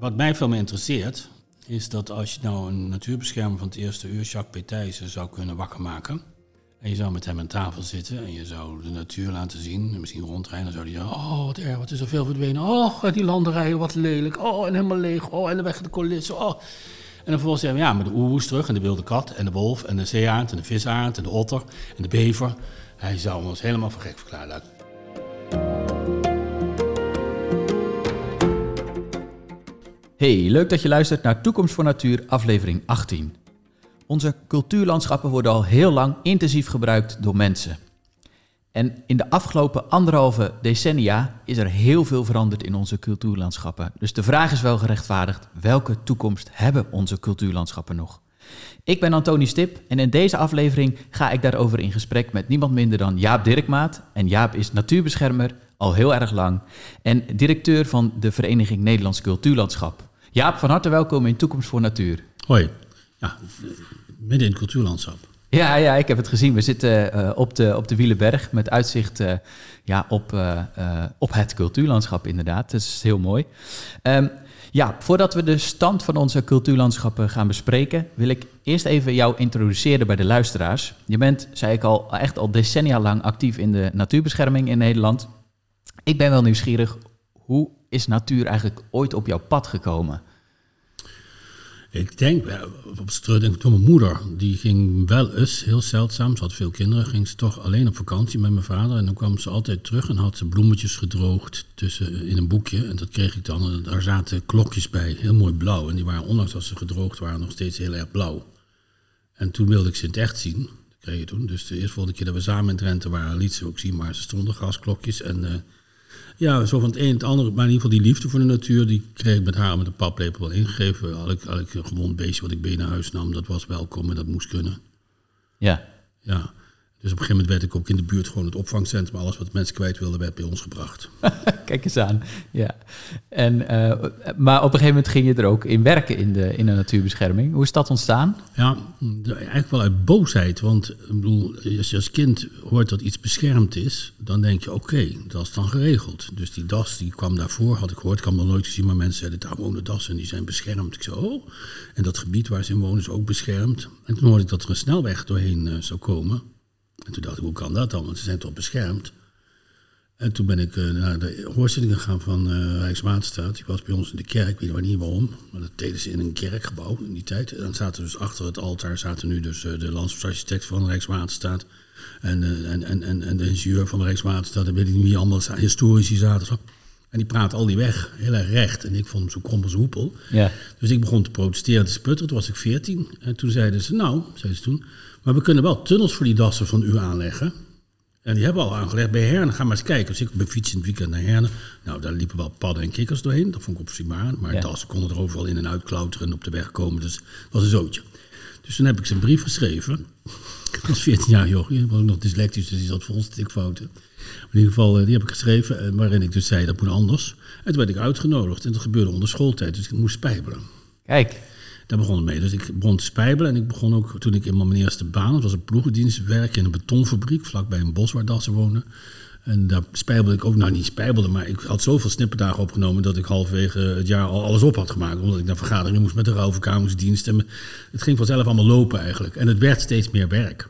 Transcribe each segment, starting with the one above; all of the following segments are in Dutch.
Wat mij veel meer interesseert, is dat als je nou een natuurbeschermer van het eerste uur, Jacques Petijzen, zou kunnen wakker maken. En je zou met hem aan tafel zitten en je zou de natuur laten zien. En misschien rondrijden, dan zou hij zeggen, oh wat erg, wat is er veel verdwenen. Oh, die landerijen, wat lelijk. Oh, en helemaal leeg. Oh, en de weg de coulissen. Oh. En dan vervolgens zeggen we, ja, maar de oehoes terug en de wilde kat en de wolf en de zeearend en de visaard en de otter en de bever. Hij zou ons helemaal voor gek verklaren. Hey, leuk dat je luistert naar Toekomst voor Natuur, aflevering 18. Onze cultuurlandschappen worden al heel lang intensief gebruikt door mensen. En in de afgelopen anderhalve decennia is er heel veel veranderd in onze cultuurlandschappen. Dus de vraag is wel gerechtvaardigd: welke toekomst hebben onze cultuurlandschappen nog? Ik ben Antoni Stip en in deze aflevering ga ik daarover in gesprek met niemand minder dan Jaap Dirkmaat. En Jaap is natuurbeschermer al heel erg lang en directeur van de Vereniging Nederlands Cultuurlandschap. Jaap, van harte welkom in Toekomst voor Natuur. Hoi. Ja, midden in het cultuurlandschap. Ja, ja, ik heb het gezien. We zitten uh, op, de, op de Wielenberg met uitzicht uh, ja, op, uh, op het cultuurlandschap inderdaad. Dat is heel mooi. Um, ja, voordat we de stand van onze cultuurlandschappen gaan bespreken, wil ik eerst even jou introduceren bij de luisteraars. Je bent, zei ik al, echt al decennia lang actief in de natuurbescherming in Nederland. Ik ben wel nieuwsgierig, hoe is natuur eigenlijk ooit op jouw pad gekomen? Ik denk, op het denk ik door mijn moeder. Die ging wel eens, heel zeldzaam, ze had veel kinderen, ging ze toch alleen op vakantie met mijn vader. En dan kwam ze altijd terug en had ze bloemetjes gedroogd tussen, in een boekje. En dat kreeg ik dan. En daar zaten klokjes bij, heel mooi blauw. En die waren, ondanks dat ze gedroogd waren, nog steeds heel erg blauw. En toen wilde ik ze in het echt zien. Dat kreeg je toen. Dus de eerste volgende keer dat we samen in Drenthe waren, liet ze ook zien. Maar ze stonden gasklokjes en... Uh, ja, zo van het een het andere. Maar in ieder geval die liefde voor de natuur, die kreeg ik met haar met een paplepel wel ingegeven. Had ik, ik een gewoon beestje wat ik mee naar huis nam, dat was welkom en dat moest kunnen. Ja. Ja. Dus op een gegeven moment werd ik ook in de buurt gewoon het opvangcentrum. Alles wat mensen kwijt wilden, werd bij ons gebracht. Kijk eens aan. Ja. En, uh, maar op een gegeven moment ging je er ook in werken in de, in de natuurbescherming. Hoe is dat ontstaan? Ja, eigenlijk wel uit boosheid. Want ik bedoel, als je als kind hoort dat iets beschermd is, dan denk je: oké, dat is dan geregeld. Dus die das die kwam daarvoor, had ik gehoord. Ik had nog nooit gezien, maar mensen zeiden: daar wonen dassen die zijn beschermd. Ik zei: oh. En dat gebied waar ze in wonen is ook beschermd. En toen hoorde ik dat er een snelweg doorheen uh, zou komen. En toen dacht ik, hoe kan dat dan? Want ze zijn toch beschermd? En toen ben ik uh, naar de hoorzitting gegaan van uh, Rijkswaterstaat. Die was bij ons in de kerk, ik weet maar niet waarom. Maar dat deden ze in een kerkgebouw in die tijd. En dan zaten dus achter het altaar zaten nu dus uh, de landschapsarchitect van Rijkswaterstaat. En, en, en, en, en de ingenieur van Rijkswaterstaat. En weet ik niet wie allemaal historici zaten. Zo. En die praat al die weg, heel erg recht. En ik vond hem zo krom als hoepel. Ja. Dus ik begon te protesteren, te sputteren. Toen was ik veertien. En toen zeiden ze, nou, zeiden ze toen... Maar we kunnen wel tunnels voor die dassen van u aanleggen. En die hebben we al aangelegd bij Herne. Ga maar eens kijken. Dus ik ben fiets in het weekend naar Herne. Nou, daar liepen wel padden en kikkers doorheen. Dat vond ik op zich maar. Maar ja. dassen konden er overal in en uit klauteren en op de weg komen. Dus dat was een zootje. Dus toen heb ik ze een brief geschreven. Ik was 14 jaar jochie. Ik was nog dyslectisch, dus die zat vol stikfouten. In ieder geval, die heb ik geschreven. Waarin ik dus zei, dat moet anders. En toen werd ik uitgenodigd. En dat gebeurde onder schooltijd. Dus ik moest spijbelen. Kijk. Daar begon het mee. Dus ik begon te spijbelen. En ik begon ook, toen ik in mijn eerste baan, het was een ploegendienst, werken in een betonfabriek, vlakbij een bos waar dassen wonen. En daar spijbelde ik ook, nou niet spijbelde, maar ik had zoveel snipperdagen opgenomen dat ik halverwege het jaar al alles op had gemaakt. Omdat ik naar vergaderingen moest met de rouwverkamingsdienst. En het ging vanzelf allemaal lopen eigenlijk. En het werd steeds meer werk.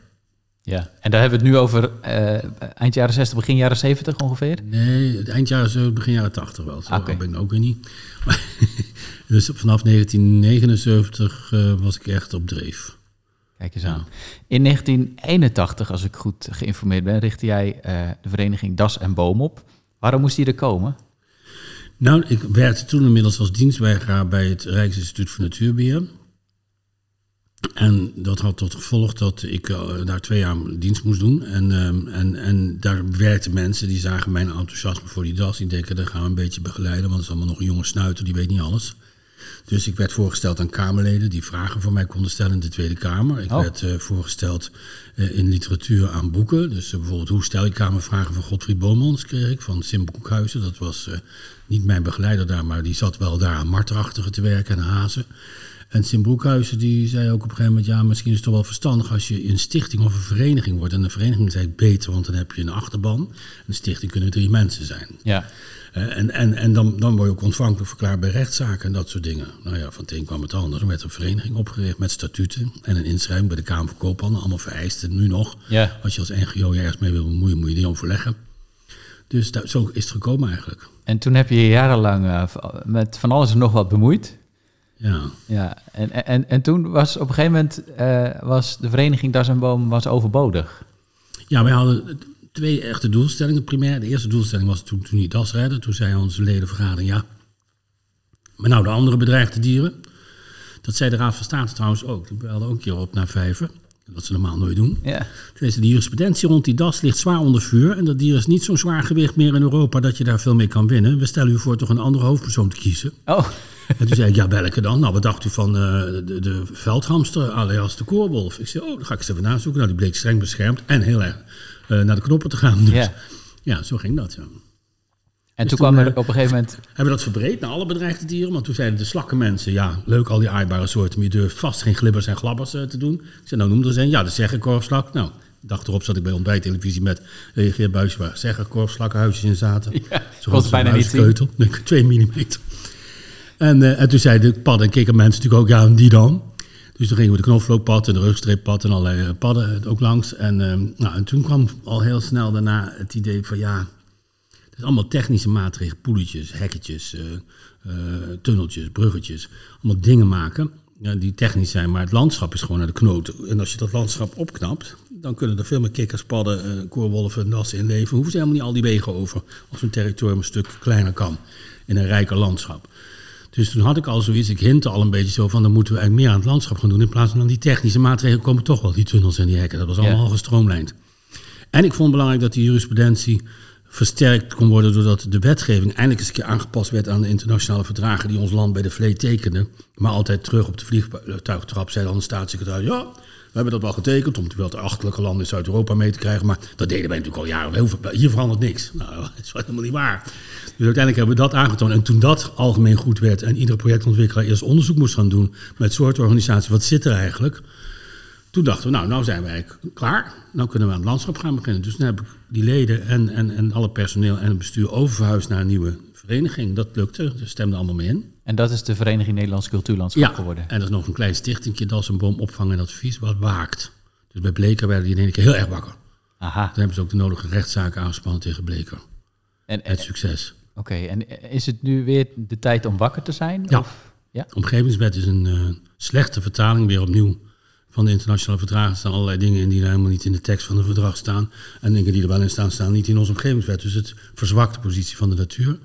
Ja, en daar hebben we het nu over uh, eind jaren 60, begin jaren 70 ongeveer? Nee, eind jaren, begin jaren 80 wel. Zo okay. ben ik ook weer niet. Dus vanaf 1979 uh, was ik echt op dreef. Kijk eens aan. In 1981, als ik goed geïnformeerd ben, richtte jij uh, de vereniging Das en Boom op. Waarom moest die er komen? Nou, ik werkte toen inmiddels als dienstweigeraar bij het Rijksinstituut voor Natuurbeheer. En dat had tot gevolg dat ik uh, daar twee jaar dienst moest doen. En, uh, en, en daar werkten mensen die zagen mijn enthousiasme voor die das. Die denken, dat gaan we een beetje begeleiden, want het is allemaal nog een jonge snuiter, die weet niet alles. Dus ik werd voorgesteld aan Kamerleden die vragen voor mij konden stellen in de Tweede Kamer. Ik Oh. werd uh, voorgesteld uh, in literatuur aan boeken. Dus uh, bijvoorbeeld hoe stel ik Kamervragen van Godfried Bomans kreeg ik van Sim Boekhuizen. Dat was niet mijn begeleider daar, maar die zat wel daar aan marterachtige te werken en hazen. En Sim Broekhuizen die zei ook op een gegeven moment... ja, misschien is het toch wel verstandig als je een stichting of een vereniging wordt. En een vereniging is eigenlijk beter, want dan heb je een achterban. Een stichting kunnen drie mensen zijn. Ja. En en, en dan, dan word je ook ontvankelijk verklaard bij rechtszaken en dat soort dingen. Nou ja, van het een kwam het ander. Er werd een vereniging opgericht met statuten en een inschrijving bij de Kamer van Koophandel. Allemaal vereisten nu nog. Ja. Als je als NGO ergens mee wil bemoeien, moet je die overleggen. Dus dat, zo is het gekomen eigenlijk. En toen heb je je jarenlang eh, met van alles en nog wat bemoeid. Ja. Ja, en, en, en toen was op een gegeven moment eh, was de vereniging Das en Boom was overbodig. Ja, wij hadden twee echte doelstellingen primair. De eerste doelstelling was toen, toen die das redden. Toen zei onze ledenvergadering, ja, maar nou de andere bedreigde dieren. Dat zei de Raad van State trouwens ook. Die belde ook een keer op naar vijver. Dat ze normaal nooit doen. Ja. Toen zei de jurisprudentie rond die das ligt zwaar onder vuur. En dat dier is niet zo'n zwaar gewicht meer in Europa dat je daar veel mee kan winnen. We stellen u voor toch een andere hoofdpersoon te kiezen. Oh, En toen zei ik, ja, welke dan? Nou, wat dacht u van eh, de, de veldhamster alias de koorwolf? Ik zei, oh, dan ga ik eens even nazoeken. Nou, die bleek streng beschermd en heel erg naar de knoppen te gaan. Dus Ja. ja, zo ging dat, ja. en Dus toen kwam er eh, op een gegeven moment... Hebben we dat verbreed naar alle bedreigde dieren? Want toen zeiden de slakkenmensen, ja, leuk al die aaibare soorten, maar je durft vast geen glibbers en glabbers eh, te doen. Ik zei, nou er een. Ja, de zeggenkorfslak. Nou, de dag erop zat ik bij ontbijttelevisie met Geert Buisje, waar zeggenkorfslakkenhuisjes in zaten. Ja, Zo het bijna niet keutel, twee millimeter. En, eh, en toen zeiden de padden en kikkermensen natuurlijk ook, ja, en die dan? Dus toen gingen we de knoflookpad en de rugstreeppad en allerlei eh, padden ook langs. En, eh, nou, en toen kwam al heel snel daarna het idee van, ja, het is allemaal technische maatregelen, poeletjes, hekketjes, eh, eh, tunneltjes, bruggetjes. Allemaal dingen maken ja, die technisch zijn, maar het landschap is gewoon naar de knoten. En als je dat landschap opknapt, dan kunnen er veel meer kikkers, padden, eh, koorwolven, nassen in leven. Hoeven ze helemaal niet al die wegen over als hun territorium een stuk kleiner kan in een rijker landschap. Dus toen had ik al zoiets, ik hintte al een beetje zo van, dan moeten we eigenlijk meer aan het landschap gaan doen. In plaats van dan die technische maatregelen komen toch wel, die tunnels en die hekken. Dat was allemaal Ja. al gestroomlijnd. En ik vond het belangrijk dat die jurisprudentie versterkt kon worden doordat de wetgeving eindelijk eens een keer aangepast werd aan de internationale verdragen die ons land bij de vleet tekende. Maar altijd terug op de vliegtuigtrap zei dan de staatssecretaris, ja, we hebben dat wel getekend om wel de achterlijke landen in Zuid-Europa mee te krijgen, maar dat deden wij natuurlijk al jaren. We hoeven- Hier verandert niks. Nou, dat is helemaal niet waar. Dus uiteindelijk hebben we dat aangetoond. En toen dat algemeen goed werd en iedere projectontwikkelaar eerst onderzoek moest gaan doen met soortorganisaties, wat zit er eigenlijk? Toen dachten we, nou, nou zijn we eigenlijk klaar. Nou kunnen we aan het landschap gaan beginnen. Dus toen heb ik die leden en, en, en alle personeel en het bestuur oververhuisd naar een nieuwe vereniging. Dat lukte, ze stemden allemaal mee in. En dat is de Vereniging Nederlands Cultuurlandschap Ja, geworden. en dat is nog een klein stichtingje, dat is een boom opvang en advies, wat waakt. Dus bij Bleker werden die in één keer heel erg wakker. Aha. Toen hebben ze ook de nodige rechtszaken aangespannen tegen Bleker. En, Het succes. Oké, en is het nu weer de tijd om wakker te zijn? Ja. Of, ja? Omgevingswet is een eh, slechte vertaling weer opnieuw van de internationale verdragen. Er staan allerlei dingen in die helemaal niet in de tekst van het verdrag staan. En dingen die er wel in staan, staan niet in onze omgevingswet. Dus het verzwakt de positie van de natuur.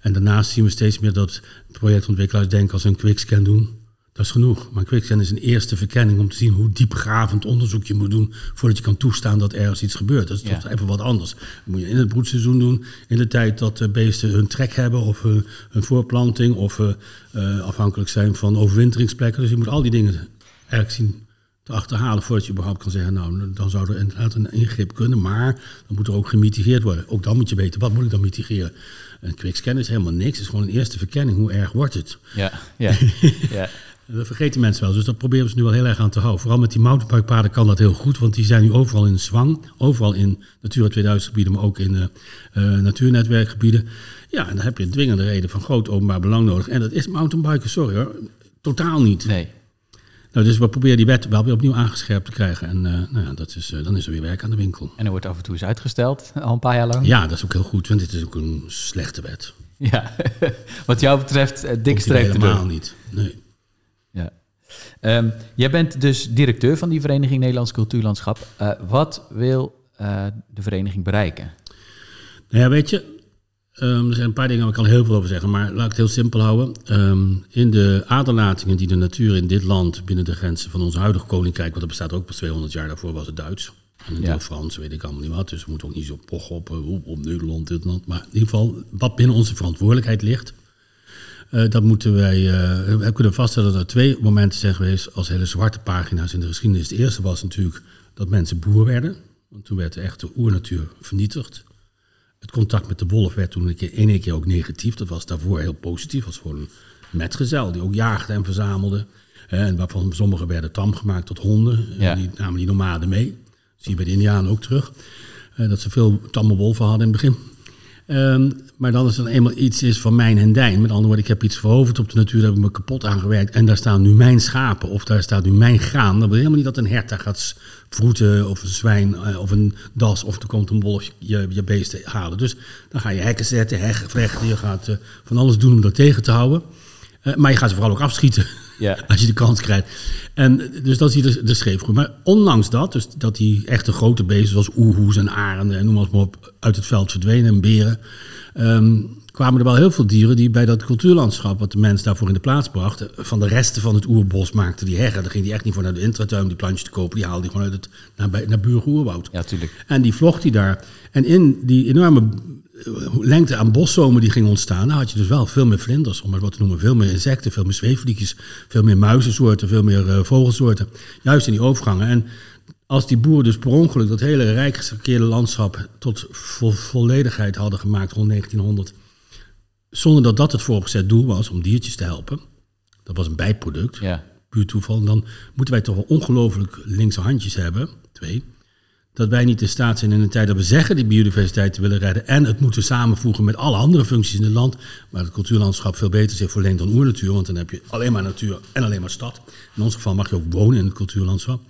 En daarnaast zien we steeds meer dat projectontwikkelaars denken als ze een quickscan doen. Dat is genoeg. Maar quickscan is een eerste verkenning om te zien hoe diepgravend onderzoek je moet doen voordat je kan toestaan dat ergens iets gebeurt. Dat is Ja. toch even wat anders. Dat moet je in het broedseizoen doen, in de tijd dat de beesten hun trek hebben of eh, hun voorplanting of eh, eh, afhankelijk zijn van overwinteringsplekken. Dus je moet al die dingen eigenlijk zien te achterhalen voordat je überhaupt kan zeggen, nou, dan zou er inderdaad een ingreep kunnen, maar dan moet er ook gemitigeerd worden. Ook dan moet je weten, wat moet ik dan mitigeren? Een quickscan is helemaal niks, het is gewoon een eerste verkenning. Hoe erg wordt het? Ja, ja, ja. Dat vergeten mensen wel, dus dat proberen ze nu wel heel erg aan te houden. Vooral met die mountainbikepaden kan dat heel goed, want die zijn nu overal in zwang. Overal in Natura 2000 gebieden, maar ook in eh, eh, natuurnetwerkgebieden. Ja, en dan heb je een dwingende reden van groot openbaar belang nodig. En dat is mountainbiken, sorry hoor, totaal niet. Nee. Nou, dus we proberen die wet wel weer opnieuw aangescherpt te krijgen. En eh, nou ja, dat is, dan is er weer werk aan de winkel. En er wordt af en toe eens uitgesteld, al een paar jaar lang. Ja, dat is ook heel goed, want dit is ook een slechte wet. Ja. Wat jou betreft, dik streep te helemaal doen. niet. Nee. Ehm, jij bent dus directeur van die Vereniging Nederlands Cultuurlandschap. Eh, wat wil eh, de vereniging bereiken? Nou ja, weet je, ehm, er zijn een paar dingen waar ik kan heel veel over zeggen, maar laat ik het heel simpel houden. Ehm, in de aderlatingen die de natuur in dit land binnen de grenzen van ons huidige koninkrijk, want dat bestaat ook pas 200 jaar daarvoor, was het Duits. En een Ja. deel Frans, weet ik allemaal niet wat. Dus we moeten ook niet zo pochen op, eh, op, op Nederland, dit land. Maar in ieder geval, wat binnen onze verantwoordelijkheid ligt, eh, dat moeten wij. eh, we kunnen vaststellen dat er twee momenten zijn geweest als hele zwarte pagina's in de geschiedenis. Het eerste was natuurlijk dat mensen boer werden. Want toen werd de echte oernatuur vernietigd. Het contact met de wolf werd toen een keer, in één keer ook negatief. Dat was daarvoor heel positief. Het was gewoon een metgezel die ook jaagde en verzamelde. Hè, en waarvan sommige werden tam gemaakt tot honden. Ja. Die namen die nomaden mee. Dat zie je bij de Indianen ook terug. Eh, dat ze veel tamme wolven hadden in het begin. Ehm, maar dan als er eenmaal iets is van mijn en dijn. Met andere woorden, ik heb iets veroverd op de natuur, daar heb ik me kapot aangewerkt. En daar staan nu mijn schapen of daar staat nu mijn graan. Dan wil je helemaal niet dat een hert daar gaat vroeten of een zwijn eh, of een das of er komt een wolf je, je beesten halen. Dus dan ga je hekken zetten, heggen vlechten. Je gaat eh, van alles doen om dat tegen te houden. Eh, maar je gaat ze vooral ook afschieten. Ja. Als je de kans krijgt. En dus dat zie je de, de scheefgroei. Maar ondanks dat, dus dat die echte grote beesten zoals oehoes en arenden en noem maar op, uit het veld verdwenen en beren, ehm, kwamen er wel heel veel dieren die bij dat cultuurlandschap, wat de mens daarvoor in de plaats bracht, van de resten van het oerbos maakten die heggen. Daar ging die echt niet voor naar de intratuin om die plantjes te kopen. Die haalde die gewoon uit het naar, naar buuroerwoud. Ja, tuurlijk. En die vlocht hij daar. En in die enorme lengte aan boszomen die ging ontstaan, daar had je dus wel veel meer vlinders, om maar wat te noemen. Veel meer insecten, veel meer zweefvliegjes, veel meer muizensoorten, veel meer eh, vogelsoorten. Juist in die overgangen. En als die boeren dus per ongeluk dat hele rijk gekeerde landschap tot vo- volledigheid hadden gemaakt rond 1900, zonder dat dat het vooropgezet doel was om diertjes te helpen, dat was een bijproduct, Ja. puur toeval, dan moeten wij toch wel ongelooflijk linkse handjes hebben. Twee. Dat wij niet in staat zijn in een tijd dat we zeggen die biodiversiteit te willen redden en het moeten samenvoegen met alle andere functies in het land, maar het cultuurlandschap veel beter zich verleent dan oernatuur, want dan heb je alleen maar natuur en alleen maar stad. In ons geval mag je ook wonen in het cultuurlandschap.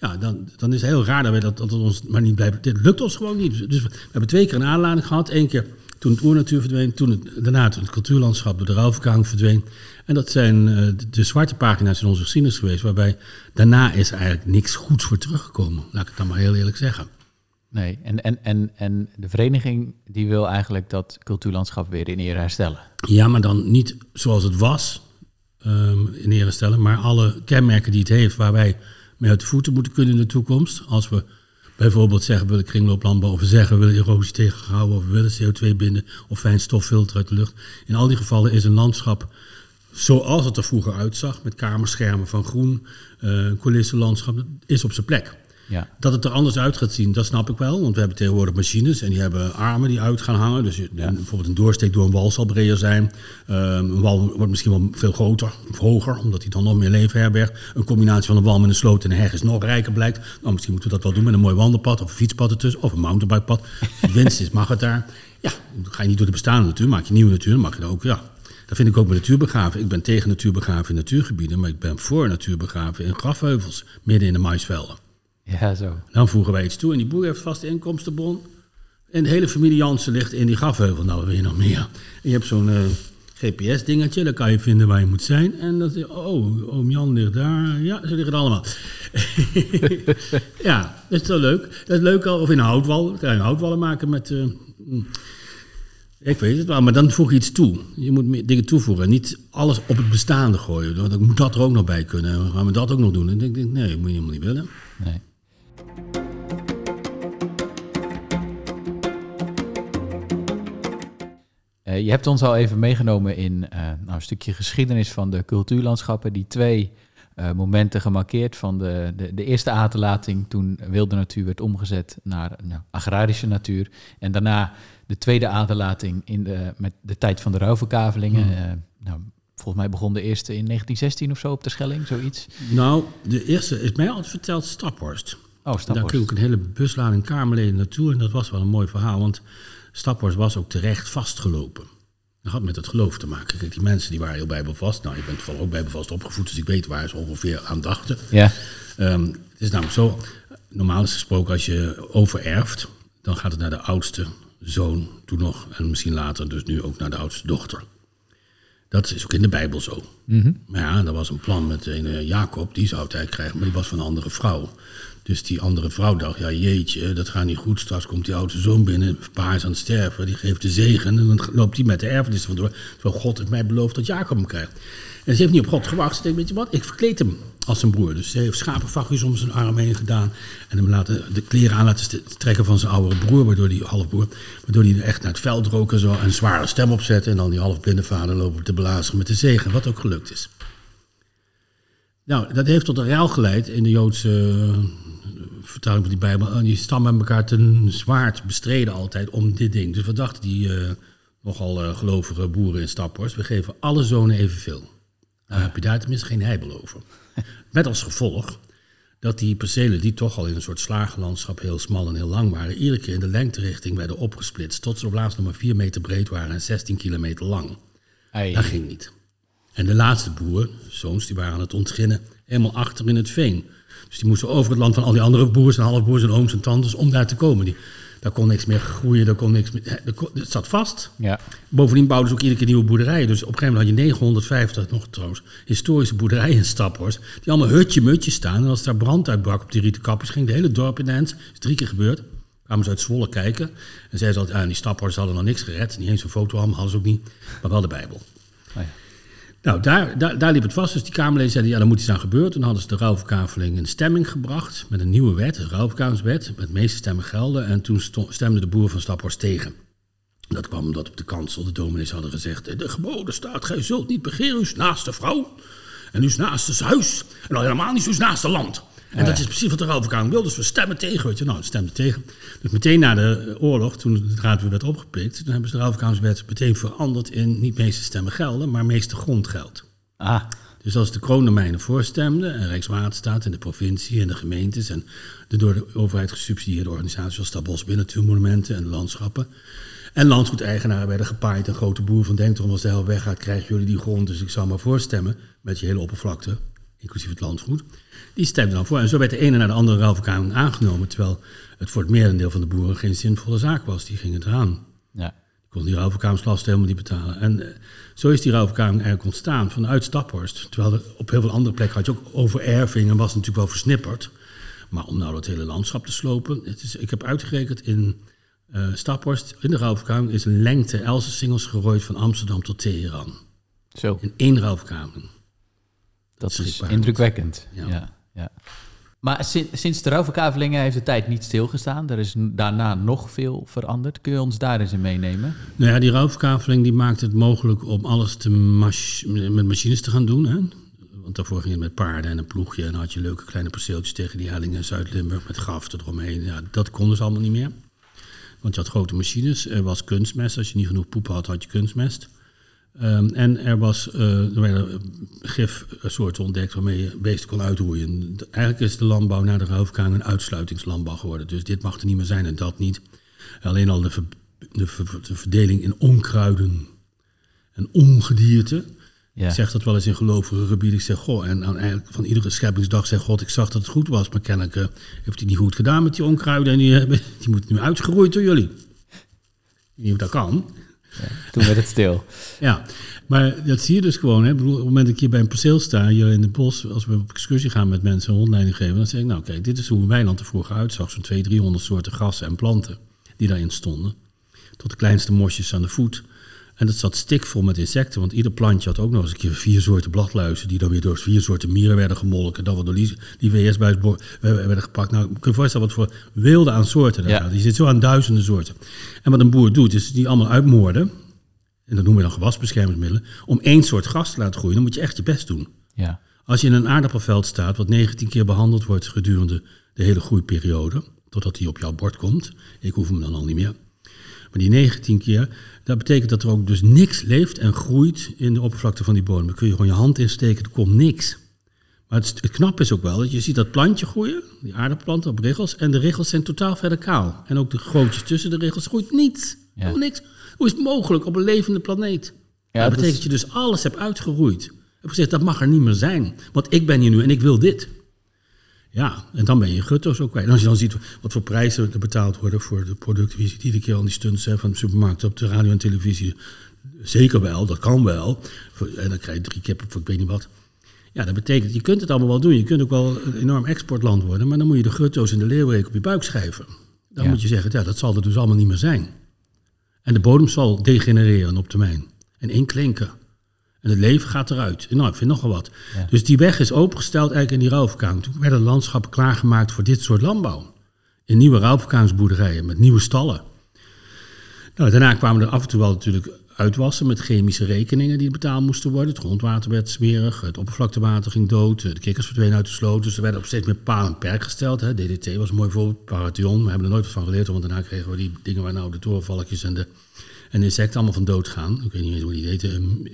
Ja, dan, dan is het heel raar dat, wij dat, dat ons maar niet blijft. Dit lukt ons gewoon niet. Dus we hebben twee keer een aanleiding gehad. Eén keer toen het oernatuur verdween, toen het, daarna toen het cultuurlandschap door de ruilverkaling verdween. En dat zijn eh, de, de zwarte pagina's in onze geschiedenis geweest, waarbij daarna is eigenlijk niks goeds voor teruggekomen. Laat ik het dan maar heel eerlijk zeggen. Nee, en, en, en, en de vereniging die wil eigenlijk dat cultuurlandschap weer in ere herstellen. Ja, maar dan niet zoals het was ehm, in ere stellen, maar alle kenmerken die het heeft waar wij mee uit de voeten moeten kunnen in de toekomst. Als we bijvoorbeeld zeggen we willen kringlooplandbouw, of zeggen we willen erosie tegenhouden, of we willen CO2 binden, of fijn stoffilter uit de lucht. In al die gevallen is een landschap zoals het er vroeger uitzag, met kamerschermen van groen, eh coulissenlandschap, is op zijn plek. Ja. Dat het er anders uit gaat zien, dat snap ik wel. Want we hebben tegenwoordig machines en die hebben armen die uit gaan hangen. Dus je- bijvoorbeeld een doorsteek door een wal zal breder zijn. Ehm, een wal wordt misschien wel veel groter of hoger, omdat hij dan nog meer leven herbergt. Een combinatie van een wal met een sloot en een heg is nog rijker blijkt. Nou, misschien moeten we dat wel doen met een mooi wandelpad of een fietspad ertussen. Of een mountainbikepad. Als winst is, mag het daar. Ja, dan ga je niet door de bestaande natuur, maak je nieuwe natuur, dan mag je er ook, ja. Dat vind ik ook bij natuurbegraven. Ik ben tegen natuurbegraven in natuurgebieden, maar ik ben voor natuurbegraven in grafheuvels, midden in de maisvelden. Ja, zo. Dan voegen wij iets toe en die boer heeft vaste inkomstenbron. En de hele familie Jansen ligt in die grafheuvel. Nou, je nog meer? En je hebt zo'n eh, GPS-dingetje, daar kan je vinden waar je moet zijn. En dan zeg je, oh, oom Jan ligt daar. Ja, ze liggen er allemaal. ja, dat is wel leuk. Dat is leuk al. Of in een houtwal. Dan kan je houtwallen maken met... eh, mm. ik weet het wel, maar dan voeg je iets toe. Je moet meer dingen toevoegen. en Niet alles op het bestaande gooien. Want Dan moet dat er ook nog bij kunnen. En gaan we dat ook nog doen? En ik denk, nee, dat moet je helemaal niet willen. Nee. Eh, je hebt ons al even meegenomen in eh, nou, een stukje geschiedenis van de cultuurlandschappen. Die twee eh, momenten gemarkeerd van de, de, de eerste aterlating toen wilde natuur werd omgezet naar nou, agrarische natuur. En daarna de tweede aterlating in de, met de tijd van de ruilverkavelingen. Eh, nou, volgens mij begon de eerste in 1916 of zo op de Schelling, zoiets. Nou, de eerste is mij altijd verteld Staphorst. Oh, Daar kreeg ik een hele buslading Kamerleden naartoe. En dat was wel een mooi verhaal, want Staphorst was ook terecht vastgelopen. Dat had met het geloof te maken. Kijk, die mensen die waren heel bijbelvast. Nou, ik ben toevallig ook bijbelvast opgevoed, dus ik weet waar ze ongeveer aan dachten. Ja, Ehm, het is namelijk zo, normaal is gesproken als je overerft, dan gaat het naar de oudste zoon, toen nog, en misschien later dus nu ook naar de oudste dochter. Dat is ook in de Bijbel zo. Maar ja, er was een plan met een eh, Jacob, die zou het eigenlijk krijgen, maar die was van een andere vrouw. Dus die andere vrouw dacht, ja jeetje, dat gaat niet goed. Straks komt die oudste zoon binnen, pa is aan het sterven, die geeft de zegen. En dan loopt hij met de erfenis vandoor. Terwijl God heeft mij beloofd dat Jacob hem krijgt. En ze heeft niet op God gewacht. Ze denkt, weet je wat, ik verkleed hem als zijn broer. Dus ze heeft schapenvakjes om zijn arm heen gedaan. En hem laten, de kleren aan laten trekken van zijn oudere broer, waardoor die halfbroer, waardoor hij echt naar het veld rook en zo. En een zware stem opzetten. En dan die halfblinde vader lopen te belazeren met de zegen, wat ook gelukt is. Nou, dat heeft tot een ruil geleid in de Joodse eh, vertaling van die Bijbel. En die stammen elkaar ten zwaard bestreden altijd om dit ding. Dus wat dachten die eh, nogal eh, gelovige boeren in Staphorst? We geven alle zonen evenveel. Dan heb je daar tenminste geen heibel over. Met als gevolg dat die percelen, die toch al in een soort slagenlandschap heel smal en heel lang waren, iedere keer in de lengterichting werden opgesplitst. Tot ze op laatst nog maar 4 meter breed waren en 16 kilometer lang. Ei. Dat ging niet. En de laatste boer, zoons, die waren aan het ontginnen, helemaal achter in het veen. Dus die moesten over het land van al die andere boers en halfboers en ooms en tantes om daar te komen. Die, daar kon niks meer groeien, daar kon niks meer. er kon- Het zat vast. Ja. Bovendien bouwden ze ook iedere keer nieuwe boerderijen. Dus op een gegeven moment had je 950 nog trouwens historische boerderijen in Staphorst. Die allemaal hutje-mutje staan. En als daar brand uitbrak op die rieten kapjes, ging het hele dorp in de hand. is drie keer gebeurd. Kwamen ze uit Zwolle kijken. En zeiden ze altijd, ah, die Staphorst hadden nog niks gered. Niet eens een foto allemaal, hadden ze ook niet. Maar wel de Bijbel. Oh ja. Nou, daar, daar, daar liep het vast. Dus die Kamerleden zeiden, ja, daar moet iets aan gebeuren. Toen hadden ze de rouwverkaveling in stemming gebracht met een nieuwe wet, de rouwverkavelingswet, met meeste stemmen gelden. En toen sto- stemde de boer van Staphorst tegen. Dat kwam omdat op de kansel de dominees hadden gezegd, de geboden staat, gij zult niet begeren uw naaste vrouw en uw naaste huis en al helemaal niet uw naaste land. En dat is precies wat de rouwverkaveling wil, dus we stemmen tegen. Weet je. Nou, we stemden tegen. Dus meteen na de oorlog, toen de draad weer werd opgepikt, toen hebben ze de rouwverkavelingswet meteen veranderd in niet meeste stemmen gelden, maar meeste grondgeld. Ah, Dus als de kroondomeinen voorstemden, en Rijkswaterstaat en de provincie en de gemeentes en de door de overheid gesubsidieerde organisaties zoals Stadbosbeheer, Natuurmonumenten en de landschappen. En landgoedeigenaren werden gepaaid. Een grote boer van Denkdrom als de hel weggaat, krijgen jullie die grond. Dus ik zal maar voorstemmen met je hele oppervlakte, inclusief het landgoed. Die stemden dan voor. En zo werd de ene naar de andere ruilverkaveling aangenomen. Terwijl het voor het merendeel van de boeren geen zinvolle zaak was. Die gingen eraan ja. kon die rouwverkaveringslast helemaal niet betalen. En eh, zo is die rouwverkaveling eigenlijk ontstaan vanuit Staphorst. Terwijl er op heel veel andere plekken had je ook overerving en was natuurlijk wel versnipperd. Maar om nou dat hele landschap te slopen. Het is, ik heb uitgerekend in eh Staphorst, in de rouwverkaveling, is een lengte Elsen-singels gerooid van Amsterdam tot Teheran. Zo, In één rouwverkaveling. dat is schrikbaar. indrukwekkend. Ja. Ja. Ja, Maar sin- sinds de rouwverkavelingen heeft de tijd niet stilgestaan. Er is daarna nog veel veranderd. Kun je ons daar eens in meenemen? Nou ja, die rouwverkaveling die maakte het mogelijk om alles te met machines te gaan doen. Hè? Want daarvoor ging het met paarden en een ploegje. En dan had je leuke kleine perceeltjes tegen die hellingen in Zuid-Limburg met graften eromheen. Ja, dat konden ze allemaal niet meer. Want je had grote machines. Er was kunstmest. Als je niet genoeg poep had, had je kunstmest. Ehm, en er, was, eh, er werden eh, gifsoorten ontdekt waarmee je beesten kon uitroeien. Eigenlijk is de landbouw na de rouwverkaveling een uitsluitingslandbouw geworden. Dus dit mag er niet meer zijn en dat niet. Alleen al de, ver- de, ver- de verdeling in onkruiden en ongedierte. Ja. Ik zeg dat wel eens in gelovige gebieden. Ik zeg, goh, en aan eigenlijk van iedere scheppingsdag zegt God, ik zag dat het goed was. Maar kennelijk eh, heeft hij niet goed gedaan met die onkruiden. En die, die moeten nu uitgeroeid door jullie. Ik weet niet hoe dat kan. Toen werd het stil. Ja, maar dat zie je dus gewoon. Hè. Op het moment dat ik hier bij een perceel sta, hier in het bos, als we op excursie gaan met mensen een rondleiding geven, dan zeg ik, nou kijk, dit is hoe een weiland er vroeger uitzag. Zo'n 200, 300 soorten grassen en planten die daarin stonden. Tot de kleinste mosjes aan de voet. En dat zat stikvol met insecten, want ieder plantje had ook nog eens een keer vier soorten bladluizen, die dan weer door vier soorten mieren werden gemolken, dan weer door die, die WS-buis werden gepakt. Nou, kun je je voorstellen wat voor wilde aan soorten daar Ja. gaat. Die zit zo aan duizenden soorten. En wat een boer doet, is die allemaal uitmoorden, en dat noemen we dan gewasbeschermingsmiddelen, om één soort gras te laten groeien, dan moet je echt je best doen. Ja. Als je in een aardappelveld staat, wat 19 keer behandeld wordt gedurende de hele groeiperiode, totdat hij op jouw bord komt, ik hoef hem dan al niet meer. Maar die 19 keer, dat betekent dat er ook dus niks leeft en groeit in de oppervlakte van die bodem. Dan kun je gewoon je hand insteken, er komt niks. Maar het, het knap is ook wel dat je ziet dat plantje groeien, die aardappelplanten op riggels, en de riggels zijn totaal verder kaal. En ook de grootjes tussen de riggels groeit niets. Ja. Niks. Hoe is het mogelijk op een levende planeet? Ja, dat dat betekent is- dat je dus alles hebt uitgeroeid. Ik heb gezegd, dat mag er niet meer zijn. Want ik ben hier nu en ik wil dit. Ja, en dan ben je gutto's ook kwijt. En als je dan ziet wat voor prijzen er betaald worden voor de producten. Je ziet iedere keer al die stunts hè, van de supermarkt op de radio en televisie. Zeker wel, dat kan wel. En dan krijg je drie kippen voor ik weet niet wat. Ja, dat betekent, je kunt het allemaal wel doen. Je kunt ook wel een enorm exportland worden. Maar dan moet je de gutto's en de leeuwerik op je buik schrijven. Dan Ja. moet je zeggen, ja, dat zal er dus allemaal niet meer zijn. En de bodem zal degenereren op termijn. En inklinken. En het leven gaat eruit. En nou, ik vind nogal wat. Ja. Dus die weg is opengesteld eigenlijk in die rouwverkaling. Toen werden de landschappen klaargemaakt voor dit soort landbouw. In nieuwe rouwverkalingsboerderijen met nieuwe stallen. Nou, daarna kwamen er af en toe wel natuurlijk uitwassen met chemische rekeningen die betaald moesten worden. Het grondwater werd smerig, het oppervlaktewater ging dood, de kikkers verdwenen uit de sloot. Dus er werden op steeds meer paal en perk gesteld. Hè. DDT was een mooi voorbeeld, Paration, we hebben er nooit van geleerd, want daarna kregen we die dingen waar nou de torenvalkjes en de En insecten allemaal van dood gaan. Ik weet niet eens hoe die heet.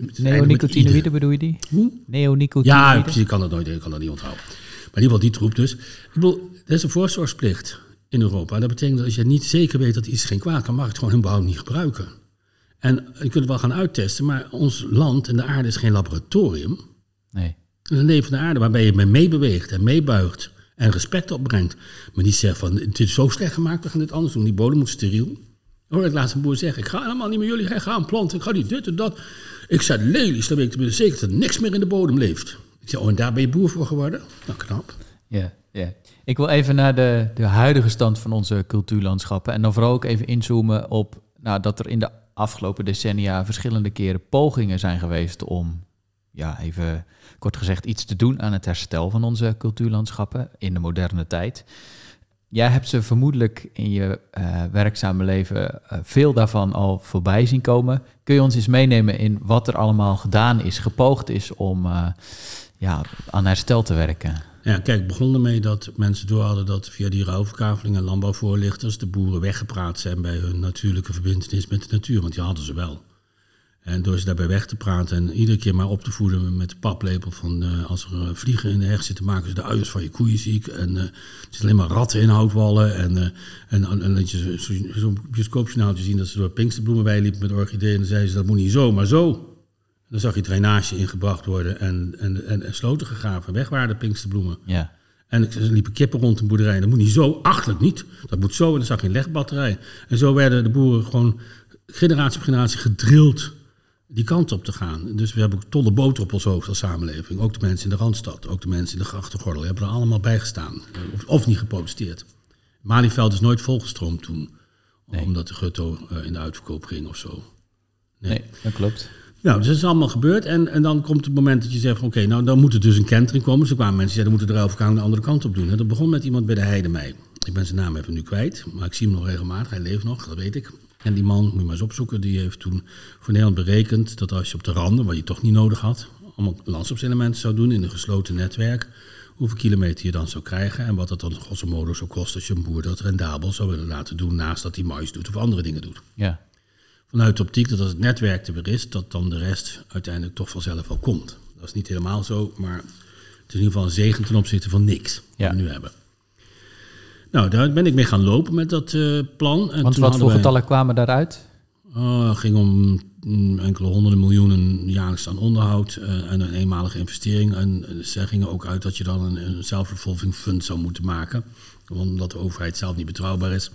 met Neonicotinoïden bedoel je die? Hoe? Neonicotinoïden? Ja, precies. Ik kan dat nooit, ik kan dat niet onthouden. Maar in ieder geval die troep dus. Ik bedoel, er is een voorzorgsplicht in Europa. Dat betekent dat als je niet zeker weet dat iets geen kwaad kan, mag je het gewoon überhaupt niet gebruiken. En je kunt het wel gaan uittesten, maar ons land en de aarde is geen laboratorium. Nee. Het is een levende aarde waarbij je mee meebeweegt en meebuigt en respect opbrengt. Maar niet zegt van, dit is zo slecht gemaakt, we gaan dit anders doen. Die bodem moet steriel. Hoor ik laatst een boer zeggen, ik ga helemaal niet met jullie gaan planten. Ik ga niet dit en dat. Ik zet lelies, dan weet ik zeker dat niks meer in de bodem leeft. Ik zeg, oh, en daar ben je boer voor geworden? Nou, knap. Ja, ja. Ik wil even naar de, de huidige stand van onze cultuurlandschappen. En dan vooral ook even inzoomen op nou, dat er in de afgelopen decennia verschillende keren pogingen zijn geweest om, ja, even kort gezegd, iets te doen aan het herstel van onze cultuurlandschappen in de moderne tijd. Jij hebt ze vermoedelijk in je eh, werkzame leven eh, veel daarvan al voorbij zien komen. Kun je ons eens meenemen in wat er allemaal gedaan is, gepoogd is om eh, ja, aan herstel te werken? Ja, kijk, het begon ermee dat mensen door hadden dat via die ruilverkaveling en landbouwvoorlichters de boeren weggepraat zijn bij hun natuurlijke verbindenis met de natuur, want die hadden ze wel. En door ze daarbij weg te praten en iedere keer maar op te voeden met de paplepel van eh, als er eh, vliegen in de heg zitten, maken ze de uiers van je koeien ziek. En eh, er zitten alleen maar ratten in houtwallen. En, eh, en, en, en dat je zo- zo- zo'n bioscoopjournaaltje zien dat ze door Pinksterbloemenwei liepen met orchideeën. En dan zeiden ze dat moet niet zo, maar zo. En dan zag je drainage ingebracht worden en, en, en, en sloten gegraven. Weg waren de Pinksterbloemen. Ja, En er liepen kippen rond de boerderij. Dat moet niet zo, achterlijk niet. Dat moet zo. En dan zag je een legbatterij. En zo werden de boeren gewoon generatie op generatie gedrild die kant op te gaan. Dus we hebben tolle boter op ons hoofd als samenleving. Ook de mensen in de Randstad, ook de mensen in de grachtengordel. hebben er allemaal bij gestaan. Of, of niet geprotesteerd. Malieveld is nooit volgestroomd toen. Omdat de gutto eh, in de uitverkoop ging of zo. nee, dat klopt. Nou, dus dat is allemaal gebeurd. En, en dan komt het moment dat je zegt: oké, nou dan moet er dus een kentering komen. Dus er kwamen mensen die zeiden: we moeten de ruilverkaling de andere kant op doen. En dat begon met iemand bij de Heidemei. Ik ben zijn naam even nu kwijt, maar ik zie hem nog regelmatig. Hij leeft nog, dat weet ik. En die man, moet je maar eens opzoeken, die heeft toen voor Nederland berekend dat als je op de randen, wat je toch niet nodig had, allemaal landschapselementen zou doen in een gesloten netwerk, hoeveel kilometer je dan zou krijgen en wat dat dan grosso modo zou kosten als je een boer dat rendabel zou willen laten doen naast dat hij mais doet of andere dingen doet Ja, vanuit de optiek dat als het netwerk er weer is, dat dan de rest uiteindelijk toch vanzelf wel komt. Dat is niet helemaal zo, maar het is in ieder geval een zegen ten opzichte van niks Ja. wat we nu hebben. Nou, daar ben ik mee gaan lopen met dat eh, plan. En want toen wat voor wij- getallen kwamen daaruit? Oh, het ging om mm, enkele honderden miljoenen jaarlijks aan onderhoud eh, en een eenmalige investering. En eh, ze gingen ook uit dat je dan een, een self-revolving fund zou moeten maken. Omdat de overheid zelf niet betrouwbaar is.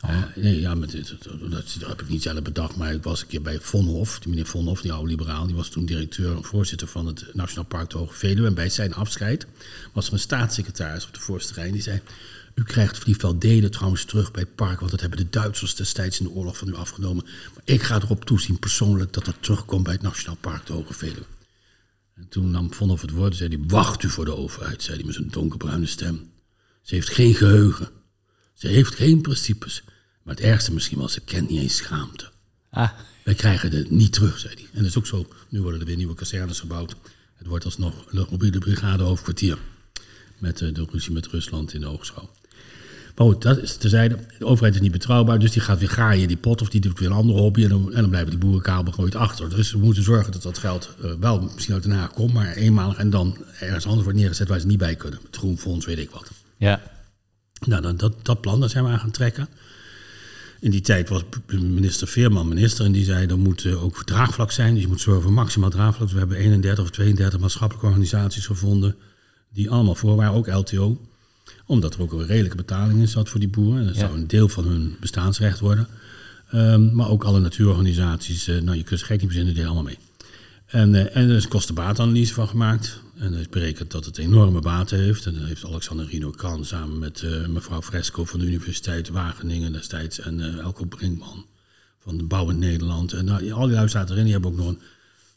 Eh, nee, ja, met, dat, dat, dat heb ik niet zelf bedacht, maar ik was een keer bij Vonhof. Die meneer Vonhof, die oude liberaal, die was toen directeur en voorzitter van het Nationaal Park de Hoge Veluwe. En bij zijn afscheid was er een staatssecretaris op de voorste rij. Die zei, u krijgt Vliegveld Delen trouwens terug bij het park, want dat hebben de Duitsers destijds in de oorlog van u afgenomen. Maar ik ga erop toezien persoonlijk dat dat terugkomt bij het Nationaal Park de Hoge Veluwe. En toen nam Vonhof het woord en zei hij, wacht u voor de overheid, zei hij met zijn donkerbruine stem. Ze heeft geen geheugen. Ze heeft geen principes. Maar het ergste misschien wel, ze kent niet eens schaamte. Ah, Wij krijgen het niet terug, zei hij. En dat is ook zo. Nu worden er weer nieuwe kazernes gebouwd. Het wordt alsnog een mobiele brigade hoofdkwartier. Met eh, de ruzie met Rusland in de oogschouw. Maar goed, dat is terzijde. De overheid is niet betrouwbaar, dus die gaat weer graaien die pot. Of die doet weer een andere hobby. En dan, en dan blijven die boerenkabel gooit achter. Dus we moeten zorgen dat dat geld eh, wel misschien uit Den Haag komt. Maar eenmalig en dan ergens anders wordt neergezet waar ze niet bij kunnen. Het Groenfonds, weet ik wat. ja. Nou, dan, dat, dat plan, daar zijn we aan gaan trekken. In die tijd was minister Veerman minister en die zei... er moet eh, ook draagvlak zijn, dus je moet zorgen voor maximaal draagvlak. We hebben 31 of 32 maatschappelijke organisaties gevonden... die allemaal voor waren, ook LTO. Omdat er ook een redelijke betaling in zat voor die boeren. En dat Ja. zou een deel van hun bestaansrecht worden. Ehm, maar ook alle natuurorganisaties, eh, nou je kunt ze gek niet verzinnen, die deden allemaal mee. En, eh, en er is een kostenbaatanalyse van gemaakt. En er is berekend dat het enorme baten heeft. En dat heeft Alexander Rino Kan samen met eh, mevrouw Fresco van de Universiteit Wageningen destijds. En Elko Brinkman van de Bouw in Nederland. En nou, al die lui zaten erin. Die hebben ook nog